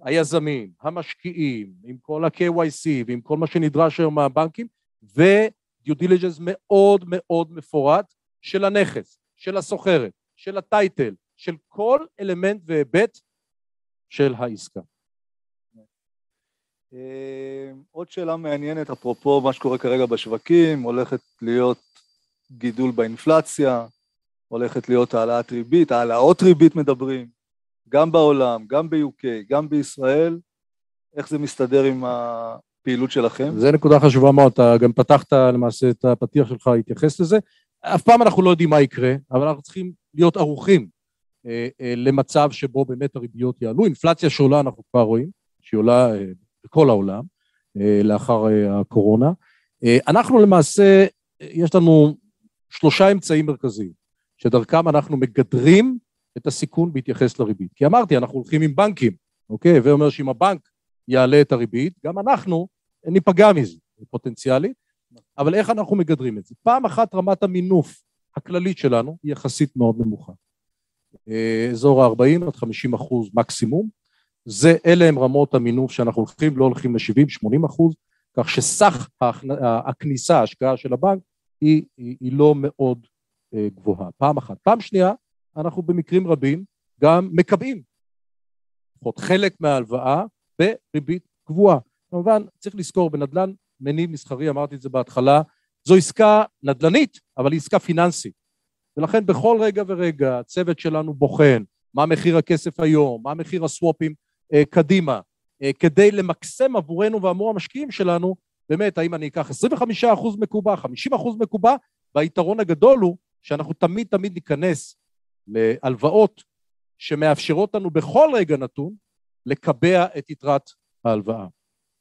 היזמים, המשקיעים, עם כל ה-KYC ועם כל מה שנדרש היום מהבנקים, ו due diligence מאוד מאוד מפורט של הנכס, של הסוחרת, של הטייטל, של כל אלמנט והיבט של העסקה. אה, עוד שאלה מעניינת, אפרופו מה שקורה כרגע בשווקים, הולכת להיות גידול באינפלציה, הולכת להיות העלאת ריבית, העלאות ריבית מדברים, גם בעולם, גם ב-UK, גם בישראל, איך זה מסתדר עם הפעילות שלכם? זה נקודה חשובה מאוד, אתה גם פתחת למעשה את הפתיח שלך, התייחס לזה. אף פעם אנחנו לא יודעים מה יקרה, אבל אנחנו צריכים להיות ערוכים למצב שבו באמת הריביות יעלו. אינפלציה שעולה אנחנו כבר רואים, שהיא עולה אה, בכל העולם אה, לאחר אה, הקורונה. אה, אנחנו למעשה, יש לנו שלושה אמצעים מרכזיים, שדרכם אנחנו מגדרים את הסיכון בהתייחס לריבית. כי אמרתי, אנחנו הולכים עם בנקים, אוקיי? הווי אומר שאם הבנק יעלה את הריבית, גם אנחנו ניפגע מזה, פוטנציאלית, אבל איך אנחנו מגדרים את זה? פעם אחת רמת המינוף הכללית שלנו היא יחסית מאוד נמוכה. אזור ה-40 עד 50 אחוז מקסימום, זה, אלה הם רמות המינוף שאנחנו הולכים, לא הולכים ל-70-80 אחוז, כך שסך הכניסה, ההשקעה של הבנק, היא, היא, היא לא מאוד אה, גבוהה. פעם אחת. פעם שנייה, אנחנו במקרים רבים גם מקבעים, לפחות חלק מההלוואה, בריבית קבועה. כמובן, צריך לזכור, בנדל"ן מניב מסחרי, אמרתי את זה בהתחלה, זו עסקה נדל"נית, אבל היא עסקה פיננסית. ולכן בכל רגע ורגע הצוות שלנו בוחן מה מחיר הכסף היום, מה מחיר הסוואפים אה, קדימה, אה, כדי למקסם עבורנו ועבור המשקיעים שלנו, באמת, האם אני אקח 25% מקובע, 50% מקובע, והיתרון הגדול הוא שאנחנו תמיד תמיד ניכנס להלוואות שמאפשרות לנו בכל רגע נתון לקבע את יתרת ההלוואה,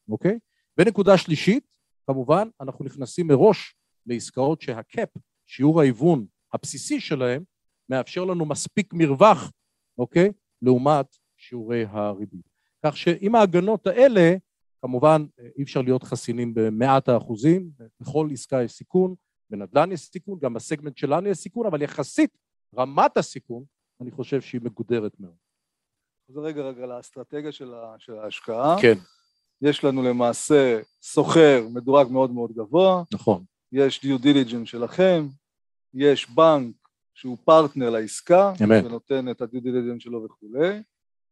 אוקיי? ונקודה שלישית, כמובן, אנחנו נכנסים מראש לעסקאות שהקאפ, שיעור ההיוון הבסיסי שלהם, מאפשר לנו מספיק מרווח, אוקיי? לעומת שיעורי הריבית. כך שעם ההגנות האלה, כמובן אי אפשר להיות חסינים במאת האחוזים, בכל עסקה יש סיכון, בנדל"ן יש סיכון, גם בסגמנט שלנו יש סיכון, אבל יחסית רמת הסיכון, אני חושב שהיא מגודרת מאוד. אז רגע רגע לאסטרטגיה של, ה, של ההשקעה. כן. יש לנו למעשה סוחר מדורג מאוד מאוד גבוה. נכון. יש due diligence שלכם, יש בנק שהוא פרטנר לעסקה, אמת. ונותן את ה due diligence שלו וכולי,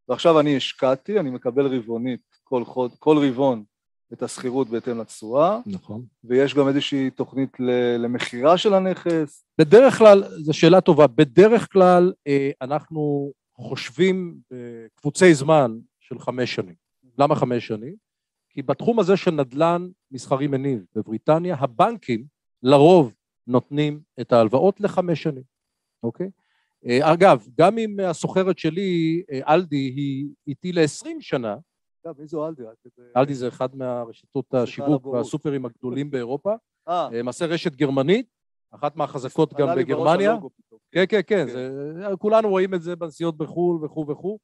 ועכשיו אני השקעתי, אני מקבל רבעונית כל, חוד, כל רבעון את השכירות בהתאם לתשואה, נכון. ויש גם איזושהי תוכנית למכירה של הנכס. בדרך כלל, זו שאלה טובה, בדרך כלל אה, אנחנו חושבים בקבוצי זמן של חמש שנים. למה חמש שנים? כי בתחום הזה של נדל"ן מסחרי מניב בבריטניה, הבנקים לרוב נותנים את ההלוואות לחמש שנים, אוקיי? אה, אגב, גם אם הסוחרת שלי, אה, אלדי, היא איתי לעשרים שנה, אגב, איזו אלדי? אלדי זה אחד מהרשתות השיווק והסופרים הגדולים באירופה, אה, למעשה רשת גרמנית, אחת מהחזקות גם בגרמניה. כן, כן, כן, זה, כולנו רואים את זה בנסיעות בחו"ל וכו' וכו'.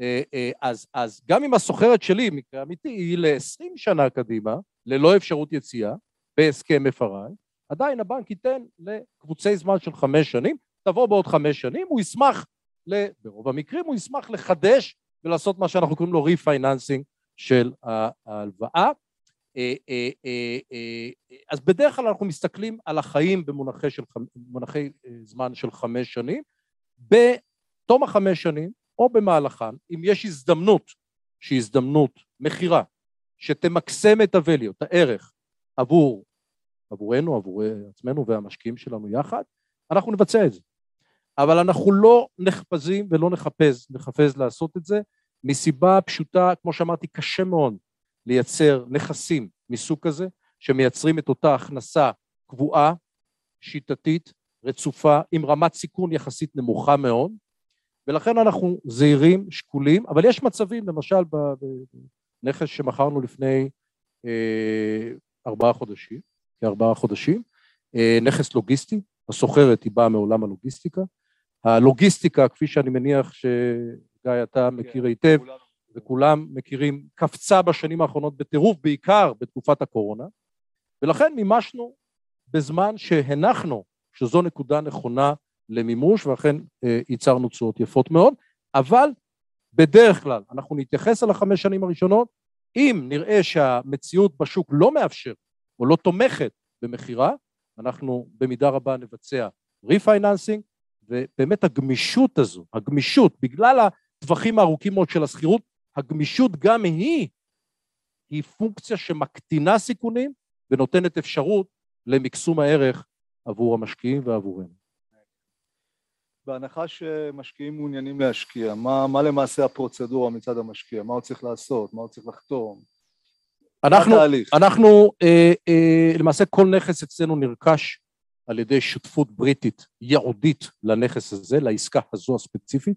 אה, אה, אז, אז גם אם הסוחרת שלי, מקרה אמיתי, היא ל-20 שנה קדימה, ללא אפשרות יציאה, בהסכם FRI, עדיין הבנק ייתן לקבוצי זמן של חמש שנים, תבוא בעוד חמש שנים, הוא ישמח, ל, ברוב המקרים הוא ישמח לחדש ולעשות מה שאנחנו קוראים לו refinancing של ההלוואה. אה, אז בדרך כלל אנחנו מסתכלים על החיים במונחי של, במונחי זמן של חמש שנים. בתום החמש שנים, או במהלכן, אם יש הזדמנות, שהיא הזדמנות מכירה, שתמקסם את ה-value, את הערך, עבור, עבורנו, עבור עצמנו והמשקיעים שלנו יחד, אנחנו נבצע את זה. אבל אנחנו לא נחפזים ולא נחפז, נחפז לעשות את זה, מסיבה פשוטה, כמו שאמרתי, קשה מאוד לייצר נכסים מסוג כזה, שמייצרים את אותה הכנסה קבועה, שיטתית, רצופה, עם רמת סיכון יחסית נמוכה מאוד, ולכן אנחנו זהירים, שקולים, אבל יש מצבים, למשל בנכס שמכרנו לפני אה, ארבעה חודשים, כארבעה חודשים, אה, נכס לוגיסטי, הסוחרת היא באה מעולם הלוגיסטיקה. הלוגיסטיקה, כפי שאני מניח שגיא אתה כן, מכיר היטב, וכולם מכירים, קפצה בשנים האחרונות בטירוף, בעיקר בתקופת הקורונה, ולכן מימשנו בזמן שהנחנו שזו נקודה נכונה למימוש, ואכן אה, ייצרנו תשואות יפות מאוד, אבל בדרך כלל אנחנו נתייחס על החמש שנים הראשונות, אם נראה שהמציאות בשוק לא מאפשר או לא תומכת במכירה, אנחנו במידה רבה נבצע refinancing, ובאמת הגמישות הזו, הגמישות, בגלל הטווחים הארוכים מאוד של השכירות, הגמישות גם היא, היא פונקציה שמקטינה סיכונים ונותנת אפשרות למקסום הערך עבור המשקיעים ועבורנו. בהנחה שמשקיעים מעוניינים להשקיע, מה, מה למעשה הפרוצדורה מצד המשקיע? מה הוא צריך לעשות? מה הוא צריך לחתום? אנחנו, אנחנו אה, אה, למעשה כל נכס אצלנו נרכש על ידי שותפות בריטית ייעודית לנכס הזה, לעסקה הזו הספציפית,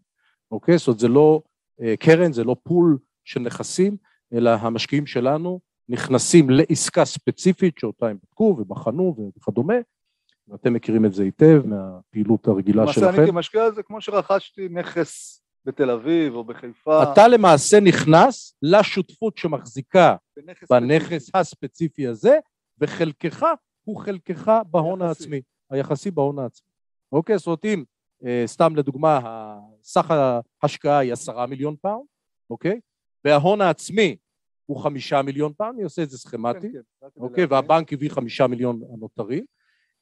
אוקיי? זאת אומרת זה לא אה, קרן, זה לא פול של נכסים, אלא המשקיעים שלנו נכנסים לעסקה ספציפית שאותה הם בדקו ובחנו וכדומה, ואתם מכירים את זה היטב מהפעילות הרגילה שלכם. למעשה אני כמשקיע זה כמו שרכשתי נכס בתל אביב או בחיפה. אתה למעשה נכנס לשותפות שמחזיקה בנכס, בנכס הספציפי הזה, וחלקך הוא חלקך בהון היחסי. העצמי, היחסי בהון העצמי. אוקיי, זאת אומרת אם, אה, סתם לדוגמה, סך ההשקעה היא עשרה מיליון פאונד, אוקיי? וההון העצמי הוא חמישה מיליון פאונד, אני עושה את זה סכמטי, כן, כן, אוקיי? והבנק הביא חמישה מיליון הנותרים.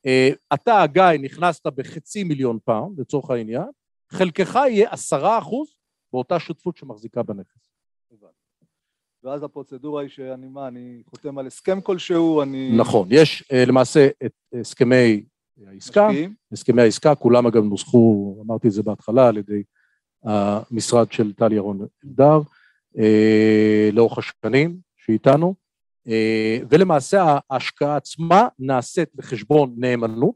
אה, אתה, גיא, נכנסת בחצי מיליון פאונד, לצורך העניין, חלקך יהיה עשרה אחוז באותה שותפות שמחזיקה בנכס. ואז הפרוצדורה היא שאני מה, אני חותם על הסכם כלשהו, אני... נכון, יש אה, למעשה את הסכמי העסקה, משקיעים. הסכמי העסקה, כולם אגב נוסחו, אמרתי את זה בהתחלה, על ידי המשרד של טל ירון אלדר, אה, לאורך השנים שאיתנו, אה, ולמעשה ההשקעה עצמה נעשית בחשבון נאמנות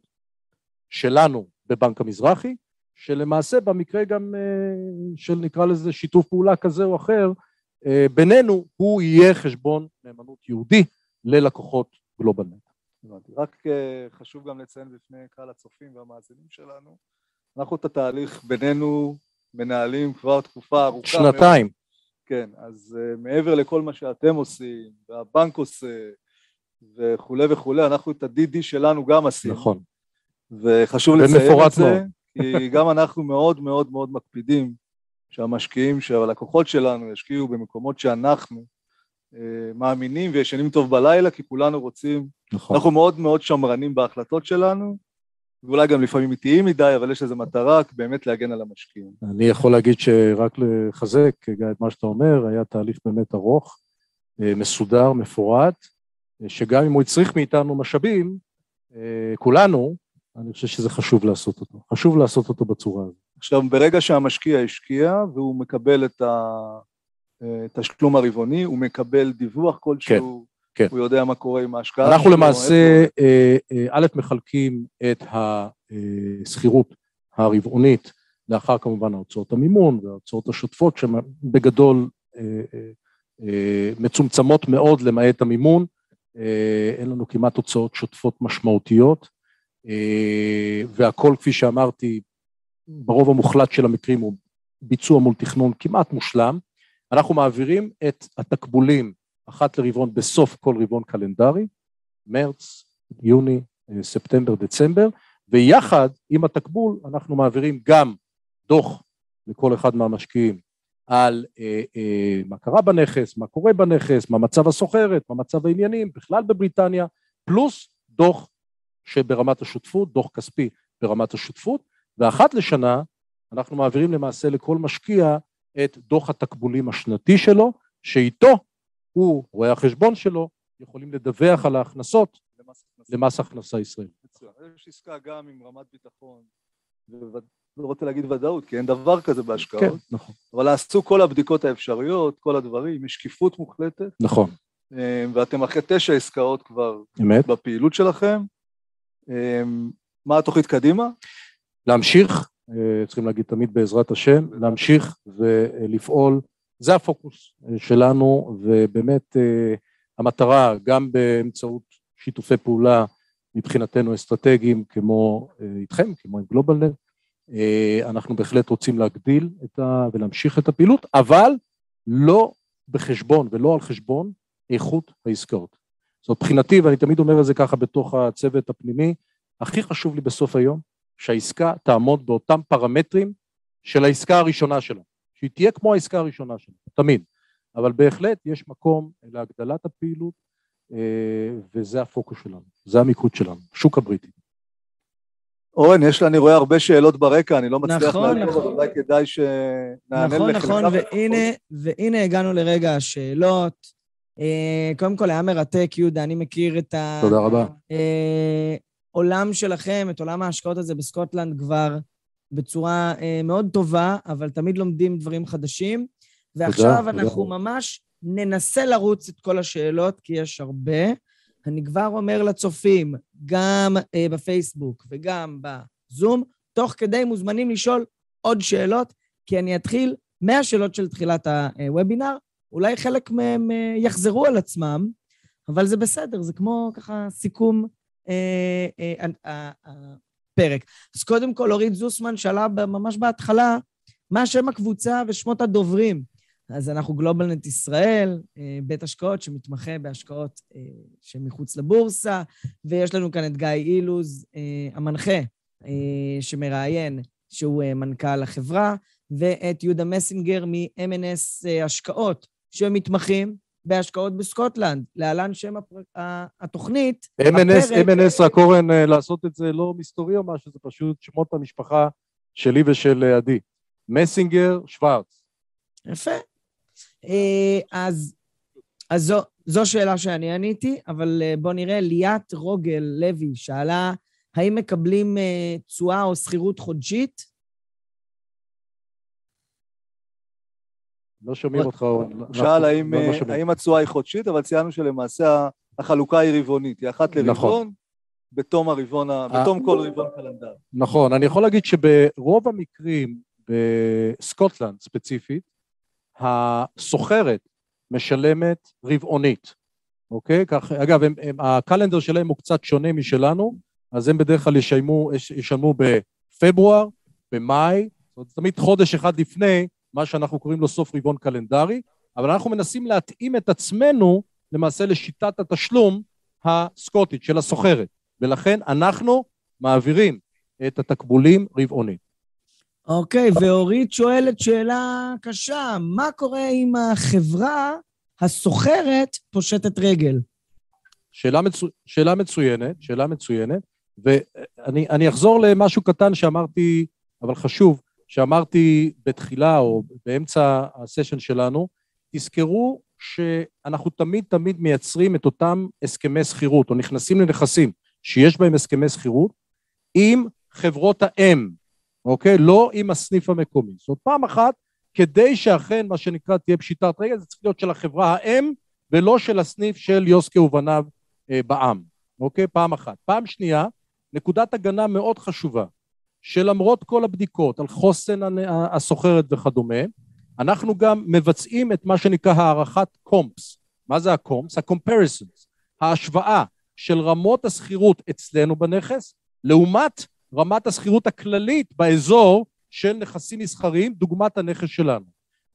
שלנו בבנק המזרחי, שלמעשה במקרה גם אה, של נקרא לזה שיתוף פעולה כזה או אחר, אה, בינינו הוא יהיה חשבון נאמנות יהודי ללקוחות גלובלנט. רק אה, חשוב גם לציין בפני קהל הצופים והמאזינים שלנו, אנחנו את התהליך בינינו מנהלים כבר תקופה ארוכה. שנתיים. מאוד. כן, אז uh, מעבר לכל מה שאתם עושים, והבנק עושה, וכולי וכולי, אנחנו את ה-DD שלנו גם עשינו. נכון. וחשוב לציין את זה, מאוד. כי גם אנחנו מאוד מאוד מאוד מקפידים שהמשקיעים, שהלקוחות שלנו ישקיעו במקומות שאנחנו uh, מאמינים וישנים טוב בלילה, כי כולנו רוצים, נכון. אנחנו מאוד מאוד שמרנים בהחלטות שלנו, ואולי גם לפעמים איטיים מדי, אבל יש לזה מטרה באמת להגן על המשקיעים. אני יכול להגיד שרק לחזק גיא, את מה שאתה אומר, היה תהליך באמת ארוך, אה, מסודר, מפורט, אה, שגם אם הוא הצריך מאיתנו משאבים, אה, כולנו, אני חושב שזה חשוב לעשות אותו. חשוב לעשות אותו בצורה הזאת. עכשיו, ברגע שהמשקיע השקיע והוא מקבל את התשלום הרבעוני, הוא מקבל דיווח כלשהו, כן. הוא יודע מה קורה עם ההשקעה אנחנו למעשה, אה, אה, א', מחלקים את השכירות הרבעונית, לאחר כמובן ההוצאות המימון וההוצאות השוטפות, שהן בגדול אה, אה, אה, מצומצמות מאוד למעט המימון, אה, אין לנו כמעט הוצאות שוטפות משמעותיות, אה, והכל, כפי שאמרתי, ברוב המוחלט של המקרים הוא ביצוע מול תכנון כמעט מושלם. אנחנו מעבירים את התקבולים אחת לרבעון בסוף כל רבעון קלנדרי, מרץ, יוני, אה, ספטמבר, דצמבר, ויחד עם התקבול אנחנו מעבירים גם דוח לכל אחד מהמשקיעים על אה, אה, מה קרה בנכס, מה קורה בנכס, מה מצב הסוחרת, מה מצב העניינים, בכלל בבריטניה, פלוס דוח שברמת השותפות, דוח כספי ברמת השותפות, ואחת לשנה אנחנו מעבירים למעשה לכל משקיע את דוח התקבולים השנתי שלו, שאיתו הוא, רואי החשבון שלו, יכולים לדווח על ההכנסות למס הכנסה. ישראלי. מצוין. יש עסקה גם עם רמת ביטחון, ולא רוצה להגיד ודאות, כי אין דבר כזה כן, בהשקעות, נכון. אבל עשו כל הבדיקות האפשריות, כל הדברים, יש שקיפות מוחלטת, נכון, אה, ואתם אחרי תשע עסקאות כבר אמת. בפעילות שלכם. אה, מה התוכנית קדימה? להמשיך, אה, צריכים להגיד תמיד בעזרת השם, להמשיך ולפעול, זה הפוקוס אה, שלנו, ובאמת אה, המטרה, גם באמצעות שיתופי פעולה מבחינתנו אסטרטגיים כמו איתכם, כמו עם גלובלנט, אנחנו בהחלט רוצים להגדיל את ה... ולהמשיך את הפעילות, אבל לא בחשבון ולא על חשבון איכות העסקאות. זאת מבחינתי, ואני תמיד אומר את זה ככה בתוך הצוות הפנימי, הכי חשוב לי בסוף היום, שהעסקה תעמוד באותם פרמטרים של העסקה הראשונה שלה, שהיא תהיה כמו העסקה הראשונה שלה, תמיד. אבל בהחלט יש מקום להגדלת הפעילות, אה, וזה הפוקוס שלנו, זה המיקוד שלנו, שוק הבריטי. אורן, יש לה, אני רואה הרבה שאלות ברקע, אני לא מצליח נכון, לעקוב, נכון. אבל אולי כדאי שנענה נכון, לחלקם. נכון, והנה, והנה הגענו לרגע השאלות. אה, קודם כל, היה מרתק, יהודה, אני מכיר את תודה רבה. העולם שלכם, את עולם ההשקעות הזה בסקוטלנד כבר בצורה אה, מאוד טובה, אבל תמיד לומדים דברים חדשים. ועכשיו תודה. אנחנו ממש ננסה לרוץ את כל השאלות, כי יש הרבה. אני כבר אומר לצופים, גם אה, בפייסבוק וגם בזום, תוך כדי מוזמנים לשאול עוד שאלות, כי אני אתחיל מהשאלות של תחילת הוובינר, אולי חלק מהם אה, יחזרו על עצמם, אבל זה בסדר, זה כמו ככה סיכום אה, אה, אה, הפרק. אז קודם כל, אורית זוסמן שאלה ממש בהתחלה, מה שם הקבוצה ושמות הדוברים? אז אנחנו גלובלנט ישראל, אה, בית השקעות שמתמחה בהשקעות אה, שמחוץ לבורסה, ויש לנו כאן את גיא אילוז, אה, המנחה, אה, שמראיין, שהוא אה, מנכ"ל החברה, ואת יהודה מסינגר מ-M&S אה, השקעות, שמתמחים בהשקעות בסקוטלנד. להלן שם הפר... התוכנית. M&S, הפרק- M&S רק אורן, אה, לעשות את זה לא מסתורי או משהו, זה פשוט שמות המשפחה שלי ושל עדי. מסינגר, שוורץ. יפה. אה, אז, אז זו, זו שאלה שאני עניתי, אבל אה, בואו נראה, ליאת רוגל לוי שאלה, האם מקבלים אה, תשואה או שכירות חודשית? לא שומעים אותך, אורן. הוא שאל האם, לא- אה. האם התשואה היא חודשית, אבל ציינו שלמעשה החלוקה היא רבעונית, היא אחת לרבעון, נכון. בתום הרבעון. בתום כל רבעון קלנדר. נכון, אני יכול להגיד שברוב המקרים, בסקוטלנד ספציפית, הסוחרת משלמת רבעונית, אוקיי? כך, אגב, הם, הם, הקלנדר שלהם הוא קצת שונה משלנו, אז הם בדרך כלל ישלמו, יש- ישלמו בפברואר, במאי, זאת אומרת, תמיד חודש אחד לפני מה שאנחנו קוראים לו סוף רבעון קלנדרי, אבל אנחנו מנסים להתאים את עצמנו למעשה לשיטת התשלום הסקוטית של הסוחרת, ולכן אנחנו מעבירים את התקבולים רבעונית. אוקיי, ואורית שואלת שאלה קשה, מה קורה אם החברה הסוחרת פושטת רגל? שאלה, מצו... שאלה מצוינת, שאלה מצוינת, ואני אני אחזור למשהו קטן שאמרתי, אבל חשוב, שאמרתי בתחילה או באמצע הסשן שלנו, תזכרו שאנחנו תמיד תמיד מייצרים את אותם הסכמי שכירות, או נכנסים לנכסים שיש בהם הסכמי שכירות, עם חברות האם, אוקיי? לא עם הסניף המקומי. זאת אומרת, פעם אחת, כדי שאכן, מה שנקרא, תהיה פשיטת רגל, זה צריך להיות של החברה האם, ולא של הסניף של יוסקה ובניו אה, בעם, אוקיי? פעם אחת. פעם שנייה, נקודת הגנה מאוד חשובה, שלמרות כל הבדיקות על חוסן הסוחרת וכדומה, אנחנו גם מבצעים את מה שנקרא הערכת קומפס. מה זה הקומפס? ה-comparisons, ההשוואה של רמות השכירות אצלנו בנכס, לעומת רמת השכירות הכללית באזור של נכסים מסחריים, דוגמת הנכס שלנו.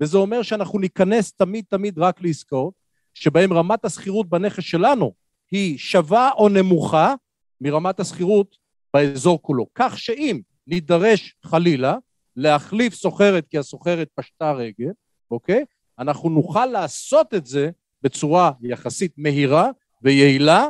וזה אומר שאנחנו ניכנס תמיד תמיד רק לעסקאות, שבהן רמת השכירות בנכס שלנו היא שווה או נמוכה מרמת השכירות באזור כולו. כך שאם נידרש חלילה להחליף סוחרת כי הסוחרת פשטה רגל, אוקיי? אנחנו נוכל לעשות את זה בצורה יחסית מהירה ויעילה,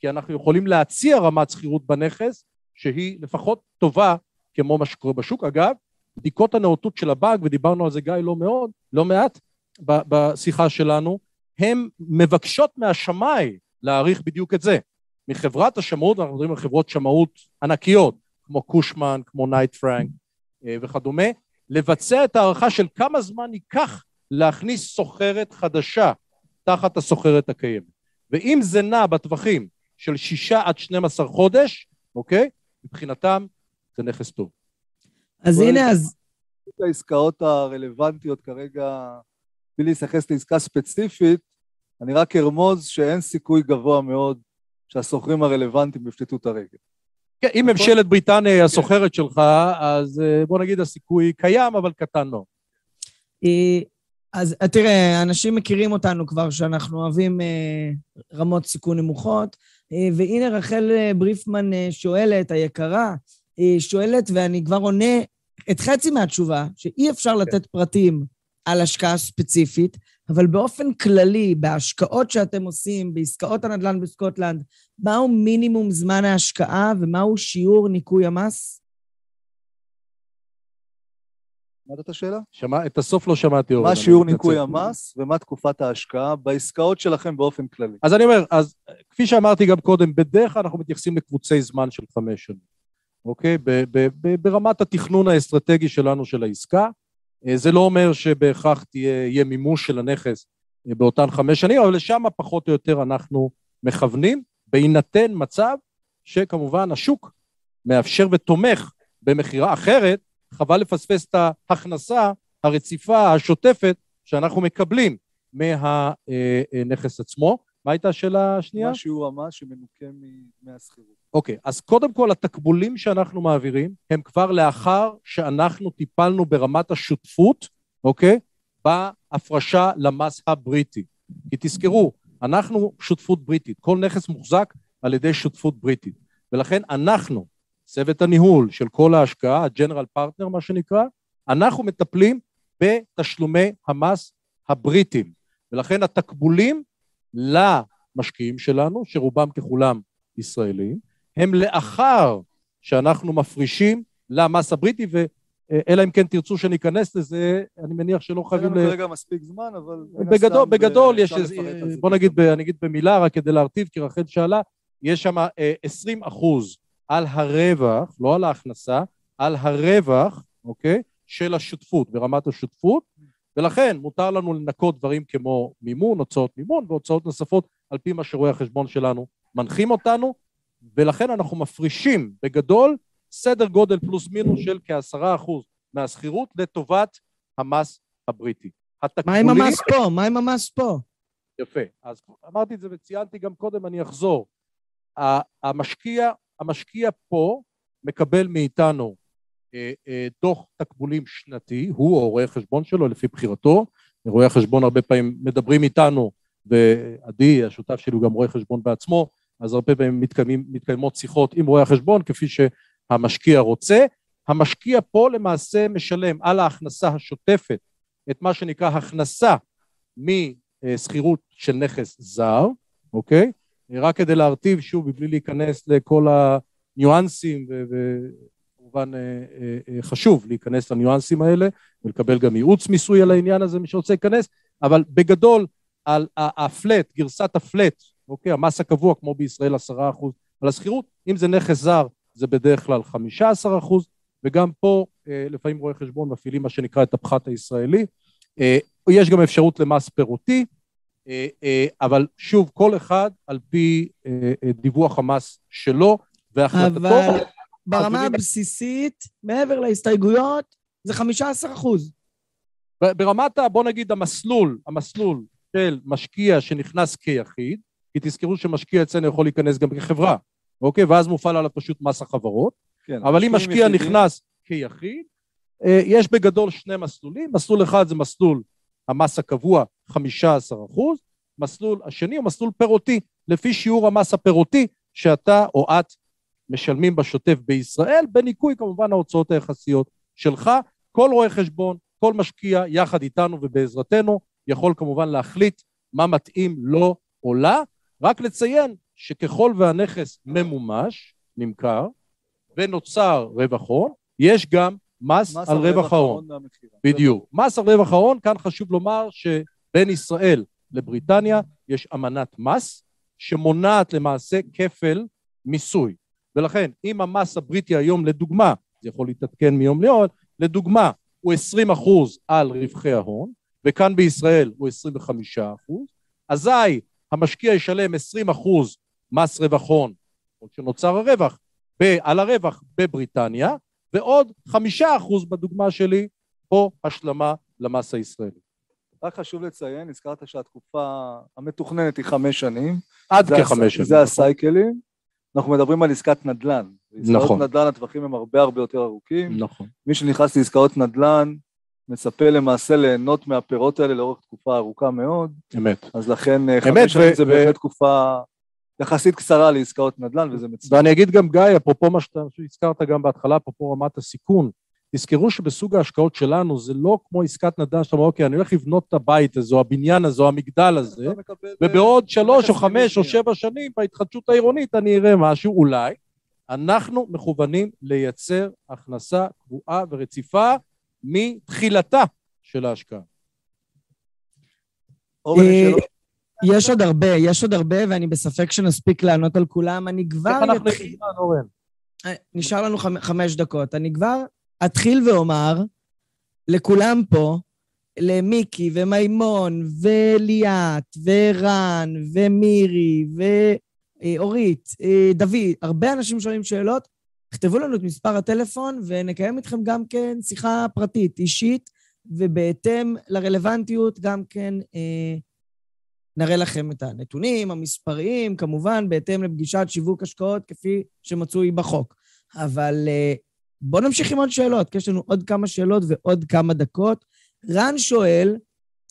כי אנחנו יכולים להציע רמת שכירות בנכס שהיא לפחות טובה כמו מה שקורה בשוק. אגב, בדיקות הנאותות של הבנק, ודיברנו על זה גיא לא מאוד, לא מעט בשיחה שלנו, הן מבקשות מהשמאי להעריך בדיוק את זה. מחברת השמאות, אנחנו מדברים על חברות שמאות ענקיות, כמו קושמן, כמו נייט פרנק אה, וכדומה, לבצע את ההערכה של כמה זמן ייקח להכניס שוכרת חדשה תחת השוכרת הקיימת. ואם זה נע בטווחים של שישה עד 12 חודש, אוקיי? מבחינתם זה נכס טוב. אז הנה. אז את העסקאות הרלוונטיות כרגע, בלי להתייחס לעסקה ספציפית, אני רק ארמוז שאין סיכוי גבוה מאוד שהסוחרים הרלוונטיים יפשטו את הרגל. כן, אם ממשלת בריטניה היא הסוחרת שלך, אז אה, בוא נגיד הסיכוי קיים, אבל קטן מאוד. אה, אז אה, תראה, אנשים מכירים אותנו כבר שאנחנו אוהבים אה, רמות סיכון נמוכות, אה, והנה רחל אה, בריפמן אה, שואלת, היקרה, אה, שואלת, ואני כבר עונה את חצי מהתשובה, שאי אפשר לתת פרטים על השקעה ספציפית, אבל באופן כללי, בהשקעות שאתם עושים, בעסקאות הנדל"ן בסקוטלנד, מהו מינימום זמן ההשקעה ומהו שיעור ניכוי המס? שמעת את השאלה? שמע, את הסוף לא שמעתי, אורן. מה שיעור. ניכוי המס ומה תקופת ההשקעה בעסקאות שלכם באופן כללי. אז אני אומר, אז כפי שאמרתי גם קודם, בדרך כלל אנחנו מתייחסים לקבוצי זמן של חמש שנים, אוקיי? ב- ב- ב- ברמת התכנון האסטרטגי שלנו של העסקה. אה, זה לא אומר שבהכרח תהיה, יהיה מימוש של הנכס אה, באותן חמש שנים, אבל לשם פחות או יותר אנחנו מכוונים, בהינתן מצב שכמובן השוק מאפשר ותומך במכירה אחרת, חבל לפספס את ההכנסה הרציפה, השוטפת, שאנחנו מקבלים מהנכס עצמו. מה הייתה השאלה השנייה? מה שיעור המס שמנוכה מדמי השכירות. אוקיי, אז קודם כל התקבולים שאנחנו מעבירים הם כבר לאחר שאנחנו טיפלנו ברמת השותפות, אוקיי? בהפרשה למס הבריטי. כי תזכרו, אנחנו שותפות בריטית, כל נכס מוחזק על ידי שותפות בריטית, ולכן אנחנו, צוות הניהול של כל ההשקעה, הג'נרל פרטנר מה שנקרא, אנחנו מטפלים בתשלומי המס הבריטים, ולכן התקבולים למשקיעים שלנו, שרובם ככולם ישראלים, הם לאחר שאנחנו מפרישים למס הבריטי, אה, אלא אם כן תרצו שניכנס לזה, אני מניח שלא חייבים... אין לנו כרגע מספיק זמן, אבל... בגדול, הסתם, בגדול יש. בוא נגיד, ב- אני אגיד במילה רק כדי להרטיב, כי רחל שאלה, יש שם אה, 20 אחוז על הרווח, לא על ההכנסה, על הרווח, אוקיי, של השותפות, ברמת השותפות, ולכן מותר לנו לנקות דברים כמו מימון, הוצאות מימון והוצאות נוספות על פי מה שרואי החשבון שלנו מנחים אותנו, ולכן אנחנו מפרישים בגדול סדר גודל פלוס מינוס של כעשרה אחוז מהשכירות לטובת המס הבריטי. מה עם התקבולים- המס פה? מה עם המס פה? יפה. אז אמרתי את זה וציינתי גם קודם, אני אחזור. המשקיע, המשקיע פה מקבל מאיתנו דוח תקבולים שנתי, הוא או רואה החשבון שלו לפי בחירתו. רואי החשבון הרבה פעמים מדברים איתנו, ועדי, השותף שלי, הוא גם רואה חשבון בעצמו, אז הרבה פעמים מתקיימים, מתקיימות שיחות עם רואי החשבון, כפי שהמשקיע רוצה. המשקיע פה למעשה משלם על ההכנסה השוטפת את מה שנקרא הכנסה משכירות של נכס זר, אוקיי? רק כדי להרטיב שוב, מבלי להיכנס לכל הניואנסים, וכמובן אה, אה, אה, חשוב להיכנס לניואנסים האלה, ולקבל גם ייעוץ מיסוי על העניין הזה, מי שרוצה להיכנס, אבל בגדול, על הפלט, גרסת הפלט, אוקיי? המס הקבוע, כמו בישראל, עשרה אחוז על השכירות, אם זה נכס זר, זה בדרך כלל חמישה עשר אחוז, וגם פה לפעמים רואי חשבון מפעילים מה שנקרא את הפחת הישראלי. יש גם אפשרות למס פירותי, אבל שוב, כל אחד על פי דיווח המס שלו והחלטתו. אבל ברמה מעבירים- הבסיסית, מעבר להסתייגויות, זה 15 אחוז. ברמת, בוא נגיד, המסלול, המסלול של משקיע שנכנס כיחיד, כי תזכרו שמשקיע אצלנו יכול להיכנס גם כחברה, אוקיי? ואז מופעל עליו פשוט מס החברות. כן, אבל אם משקיע יחידים- נכנס כיחיד, אה, יש בגדול שני מסלולים. מסלול אחד זה מסלול המס הקבוע, 15 אחוז. מסלול השני הוא מסלול פירותי, לפי שיעור המס הפירותי שאתה או את משלמים בשוטף בישראל, בניכוי כמובן ההוצאות היחסיות שלך. כל רואה חשבון, כל משקיע, יחד איתנו ובעזרתנו, יכול כמובן להחליט מה מתאים לו או לה. רק לציין שככל והנכס ממומש, נמכר, ונוצר רווח הון, יש גם מס, מס על רווח ההון. בדיוק. מס על רווח ההון, כאן חשוב לומר שבין ישראל לבריטניה יש אמנת מס שמונעת למעשה כפל מיסוי. ולכן, אם המס הבריטי היום, לדוגמה, זה יכול להתעדכן מיום ליום, לדוגמה, הוא 20 אחוז על רווחי ההון, וכאן בישראל הוא 25 אחוז, אזי המשקיע ישלם 20 אחוז מס רווח הון, או שנוצר הרווח, ב- על הרווח בבריטניה, ועוד חמישה אחוז בדוגמה שלי, או השלמה למס הישראלי. רק חשוב לציין, הזכרת שהתקופה המתוכננת היא חמש שנים. עד כחמש הס- שנים. זה הסייקלים. אנחנו מדברים על עסקת נדל"ן. נכון. עסקאות נדל"ן, הטווחים הם הרבה הרבה יותר ארוכים. נכון. מי שנכנס לעסקאות נדל"ן, מצפה למעשה ליהנות מהפירות האלה לאורך תקופה ארוכה מאוד, אמת. אז לכן אה, חמש שנים זה בהחלט תקופה יחסית קצרה לעסקאות נדל"ן, וזה מצוין. ואני אגיד גם, גיא, אפרופו מה שהזכרת גם בהתחלה, אפרופו רמת הסיכון, תזכרו שבסוג ההשקעות שלנו זה לא כמו עסקת נדל"ן שאתה אומר, אוקיי, אני הולך לבנות את הבית הזה, או הבניין הזה, או המגדל הזה, אה, ובעוד שלוש או חמש או. שבע שנים בהתחדשות העירונית אני אראה משהו, אולי. אנחנו מכוונים לייצר הכנסה קבועה ורציפה מתחילתה של ההשקעה. יש אה? יש עוד הרבה, יש עוד הרבה, ואני בספק שנספיק לענות על כולם. אני כבר איך אנחנו. נגיד, אורן? אה, נשאר לנו חמ- חמש דקות. אני כבר אתחיל ואומר לכולם פה, למיקי ומימון וליאת ורן ומירי ואורית, אה, דוד, הרבה אנשים שואלים שאלות, תכתבו לנו את מספר הטלפון ונקיים איתכם גם כן שיחה פרטית, אישית, ובהתאם לרלוונטיות גם כן אה, נראה לכם את הנתונים המספריים, כמובן, בהתאם לפגישת שיווק השקעות כפי שמצוי בחוק. אבל אה, בואו נמשיך עם עוד שאלות, כי יש לנו עוד כמה שאלות ועוד כמה דקות. רן שואל,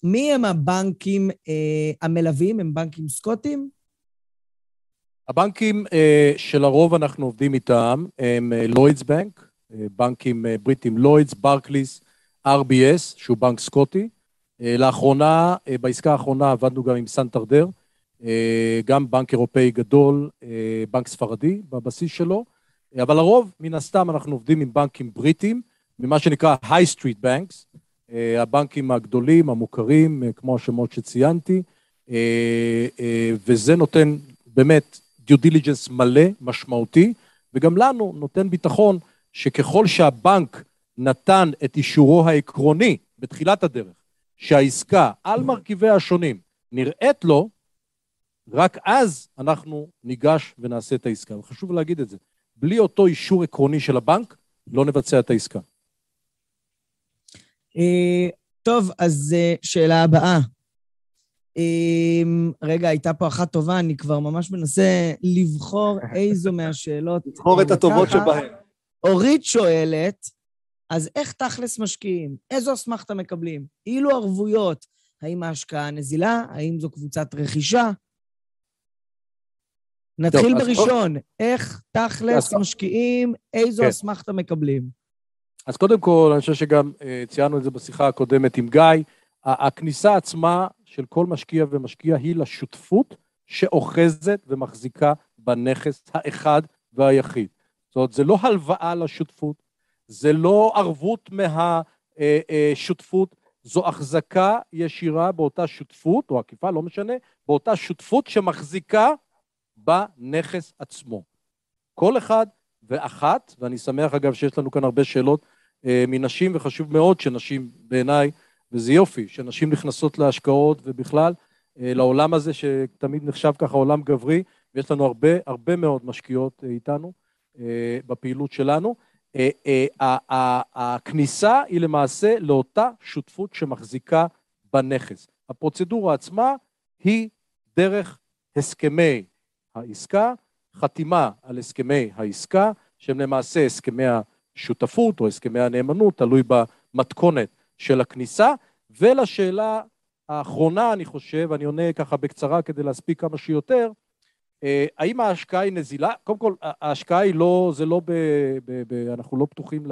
מי הם הבנקים אה, המלווים? הם בנקים סקוטים? הבנקים אה, שלרוב אנחנו עובדים איתם הם לוידס בנק, אה, בנקים אה, בריטים לוידס, ברקליס, RBS, שהוא בנק סקוטי. אה, לאחרונה, אה, בעסקה האחרונה עבדנו גם עם סנטנדר, אה, גם בנק אירופאי גדול, אה, בנק ספרדי בבסיס שלו, אה, אבל לרוב, מן הסתם, אנחנו עובדים עם בנקים בריטים, ממה שנקרא high street banks, אה, הבנקים הגדולים, המוכרים, אה, כמו השמות שציינתי, אה, וזה נותן באמת due diligence מלא, משמעותי, וגם לנו נותן ביטחון שככל שהבנק נתן את אישורו העקרוני בתחילת הדרך, שהעסקה על מרכיביה השונים נראית לו, רק אז אנחנו ניגש ונעשה את העסקה. וחשוב להגיד את זה. בלי אותו אישור עקרוני של הבנק, לא נבצע את העסקה. אה, טוב, אז אה, שאלה הבאה. אה, רגע, הייתה פה אחת טובה, אני כבר ממש מנסה לבחור <laughs> איזו מהשאלות. לבחור את הטובות שבהן. אורית שואלת, אז איך תכלס משקיעים? איזו אסמכתה מקבלים? אילו ערבויות? האם ההשקעה נזילה? האם זו קבוצת רכישה? נתחיל טוב, בראשון, אז... איך תכלס אז... משקיעים? איזו כן. אסמכתה מקבלים? אז קודם כל, אני חושב שגם אה, ציינו את זה בשיחה הקודמת עם גיא, הכניסה עצמה של כל משקיע ומשקיע היא לשותפות שאוחזת ומחזיקה בנכס האחד והיחיד. זאת אומרת, זה לא הלוואה לשותפות, זה לא ערבות מהשותפות, אה, אה, זו החזקה ישירה באותה שותפות, או עקיפה, לא משנה, באותה שותפות שמחזיקה בנכס עצמו. כל אחד ואחת, ואני שמח אגב שיש לנו כאן הרבה שאלות אה, מנשים, וחשוב מאוד שנשים בעיניי, וזה יופי, שנשים נכנסות להשקעות ובכלל אה, לעולם הזה שתמיד נחשב ככה עולם גברי, ויש לנו הרבה, הרבה מאוד משקיעות אה, איתנו בפעילות שלנו. הכניסה היא למעשה לאותה שותפות שמחזיקה בנכס. הפרוצדורה עצמה היא דרך הסכמי העסקה, חתימה על הסכמי העסקה, שהם למעשה הסכמי השותפות או הסכמי הנאמנות, תלוי במתכונת של הכניסה. ולשאלה האחרונה, אני חושב, אני עונה ככה בקצרה כדי להספיק כמה שיותר, אה, האם ההשקעה היא נזילה? קודם כל, ההשקעה היא לא, זה לא ב... ב, ב אנחנו לא פתוחים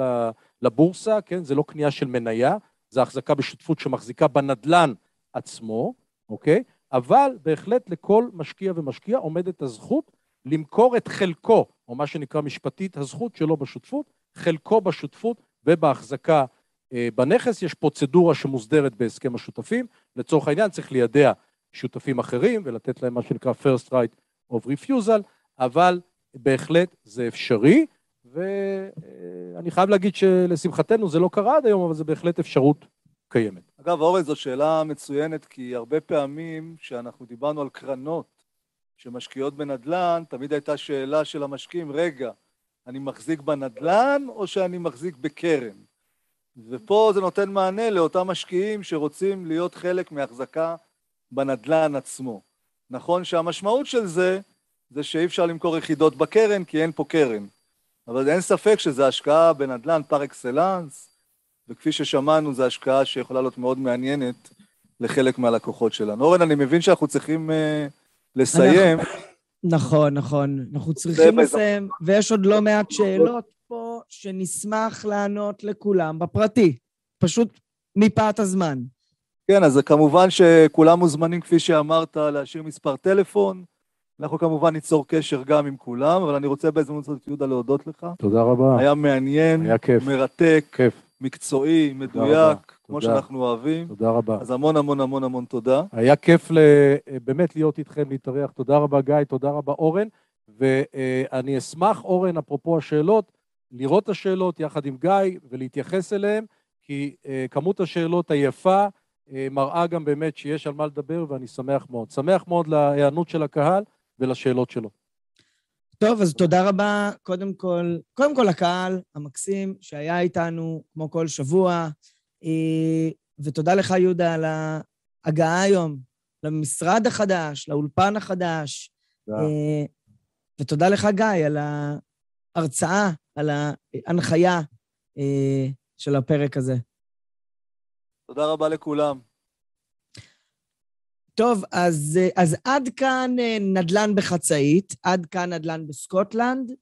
לבורסה, כן? זה לא קנייה של מניה, זה החזקה בשותפות שמחזיקה בנדלן עצמו, אוקיי? אבל בהחלט לכל משקיע ומשקיע עומדת הזכות למכור את חלקו, או מה שנקרא משפטית, הזכות שלו בשותפות, חלקו בשותפות ובהחזקה אה, בנכס. יש פרוצדורה שמוסדרת בהסכם השותפים. לצורך העניין צריך לידע שותפים אחרים ולתת להם מה שנקרא first right of refusal, אבל בהחלט זה אפשרי, ואני חייב להגיד שלשמחתנו זה לא קרה עד היום, אבל זה בהחלט אפשרות קיימת. אגב, אורן, זו שאלה מצוינת, כי הרבה פעמים כשאנחנו דיברנו על קרנות שמשקיעות בנדל"ן, תמיד הייתה שאלה של המשקיעים, רגע, אני מחזיק בנדל"ן או שאני מחזיק בקרן? ופה זה נותן מענה לאותם משקיעים שרוצים להיות חלק מהחזקה בנדל"ן עצמו. נכון שהמשמעות של זה, זה שאי אפשר למכור יחידות בקרן, כי אין פה קרן. אבל אין ספק שזו השקעה בנדל"ן פר אקסלנס, וכפי ששמענו, זו השקעה שיכולה להיות מאוד מעניינת לחלק מהלקוחות שלנו. אורן, אני מבין שאנחנו צריכים uh, לסיים. אנחנו... נכון, נכון. אנחנו צריכים לסיים, ויש עוד לא מעט שאלות פה שנשמח לענות לכולם בפרטי, פשוט מפאת הזמן. כן, אז כמובן שכולם מוזמנים, כפי שאמרת, להשאיר מספר טלפון. אנחנו כמובן ניצור קשר גם עם כולם, אבל אני רוצה בהזדמנות הזאת, יהודה, להודות לך. תודה רבה. היה מעניין, היה כיף. מרתק, כיף. מקצועי, מדויק. כמו תודה. שאנחנו אוהבים. תודה רבה. אז המון המון המון המון תודה. היה כיף ל... באמת להיות איתכם, להתארח. תודה רבה, גיא, תודה רבה, אורן. ואני אשמח, אורן, אפרופו השאלות, לראות את השאלות יחד עם גיא ולהתייחס אליהן, כי אה, כמות השאלות היפה אה, מראה גם באמת שיש על מה לדבר, ואני שמח מאוד. שמח מאוד להיענות של הקהל ולשאלות שלו. טוב, אז תודה רבה, קודם כל, קודם כל לקהל המקסים שהיה איתנו, כמו כל שבוע. אה, ותודה לך, יהודה, על ההגעה היום למשרד החדש, לאולפן החדש. תודה. אה, ותודה לך, גיא, על ההרצאה, על ההנחיה אה, של הפרק הזה. תודה רבה לכולם. טוב, אז, אז עד כאן נדל"ן בחצאית, עד כאן נדל"ן בסקוטלנד.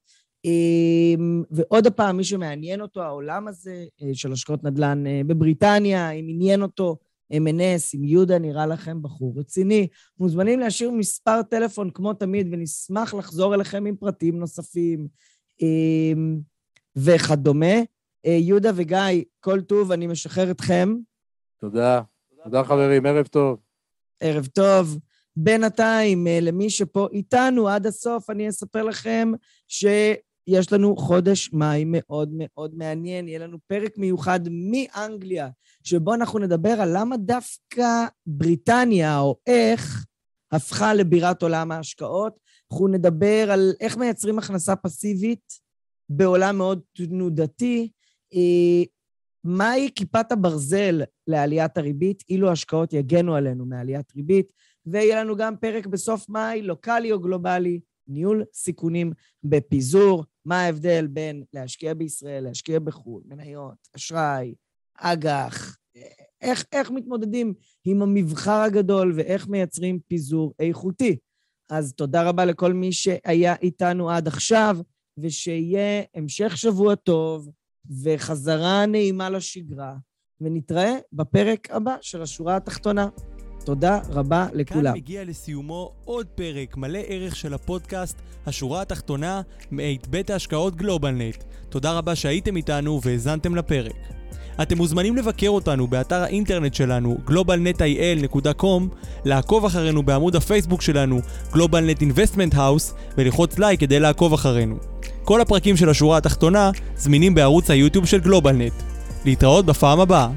אמ, ועוד פעם, מי שמעניין אותו, העולם הזה אה, של השקעות נדל"ן אה, בבריטניה, אם עניין אותו M&S, עם יהודה נראה לכם בחור רציני, מוזמנים להשאיר מספר טלפון כמו תמיד, ונשמח לחזור אליכם עם פרטים נוספים אמ, וכדומה. אה, יהודה וגיא, כל טוב, אני משחרר אתכם. תודה. תודה חברים, ערב טוב. ערב טוב. בינתיים, אה, למי שפה איתנו עד הסוף, אני אספר לכם שיש לנו חודש מאי מאוד מאוד מעניין. יהיה לנו פרק מיוחד מאנגליה, שבו אנחנו נדבר על למה דווקא בריטניה, או איך, הפכה לבירת עולם ההשקעות. אנחנו נדבר על איך מייצרים הכנסה פסיבית בעולם מאוד תנודתי. מהי כיפת הברזל לעליית הריבית, אילו השקעות יגנו עלינו מעליית ריבית, ויהיה לנו גם פרק בסוף מאי, לוקאלי או גלובלי, ניהול סיכונים בפיזור, מה ההבדל בין להשקיע בישראל, להשקיע בחו"ל, מניות, אשראי, אג"ח, איך, איך מתמודדים עם המבחר הגדול ואיך מייצרים פיזור איכותי. אז תודה רבה לכל מי שהיה איתנו עד עכשיו, ושיהיה המשך שבוע טוב וחזרה נעימה לשגרה, ונתראה בפרק הבא של השורה התחתונה. תודה רבה לכולם. כאן מגיע לסיומו עוד פרק מלא ערך של הפודקאסט, השורה התחתונה, מאת בית ההשקעות גלובלנט. תודה רבה שהייתם איתנו והאזנתם לפרק. אתם מוזמנים לבקר אותנו באתר האינטרנט שלנו globalnetil.com, לעקוב אחרינו בעמוד הפייסבוק שלנו GlobalNet Investment House וללחוץ לייק כדי לעקוב אחרינו. כל הפרקים של השורה התחתונה זמינים בערוץ היוטיוב של גלובלנט. להתראות בפעם הבאה.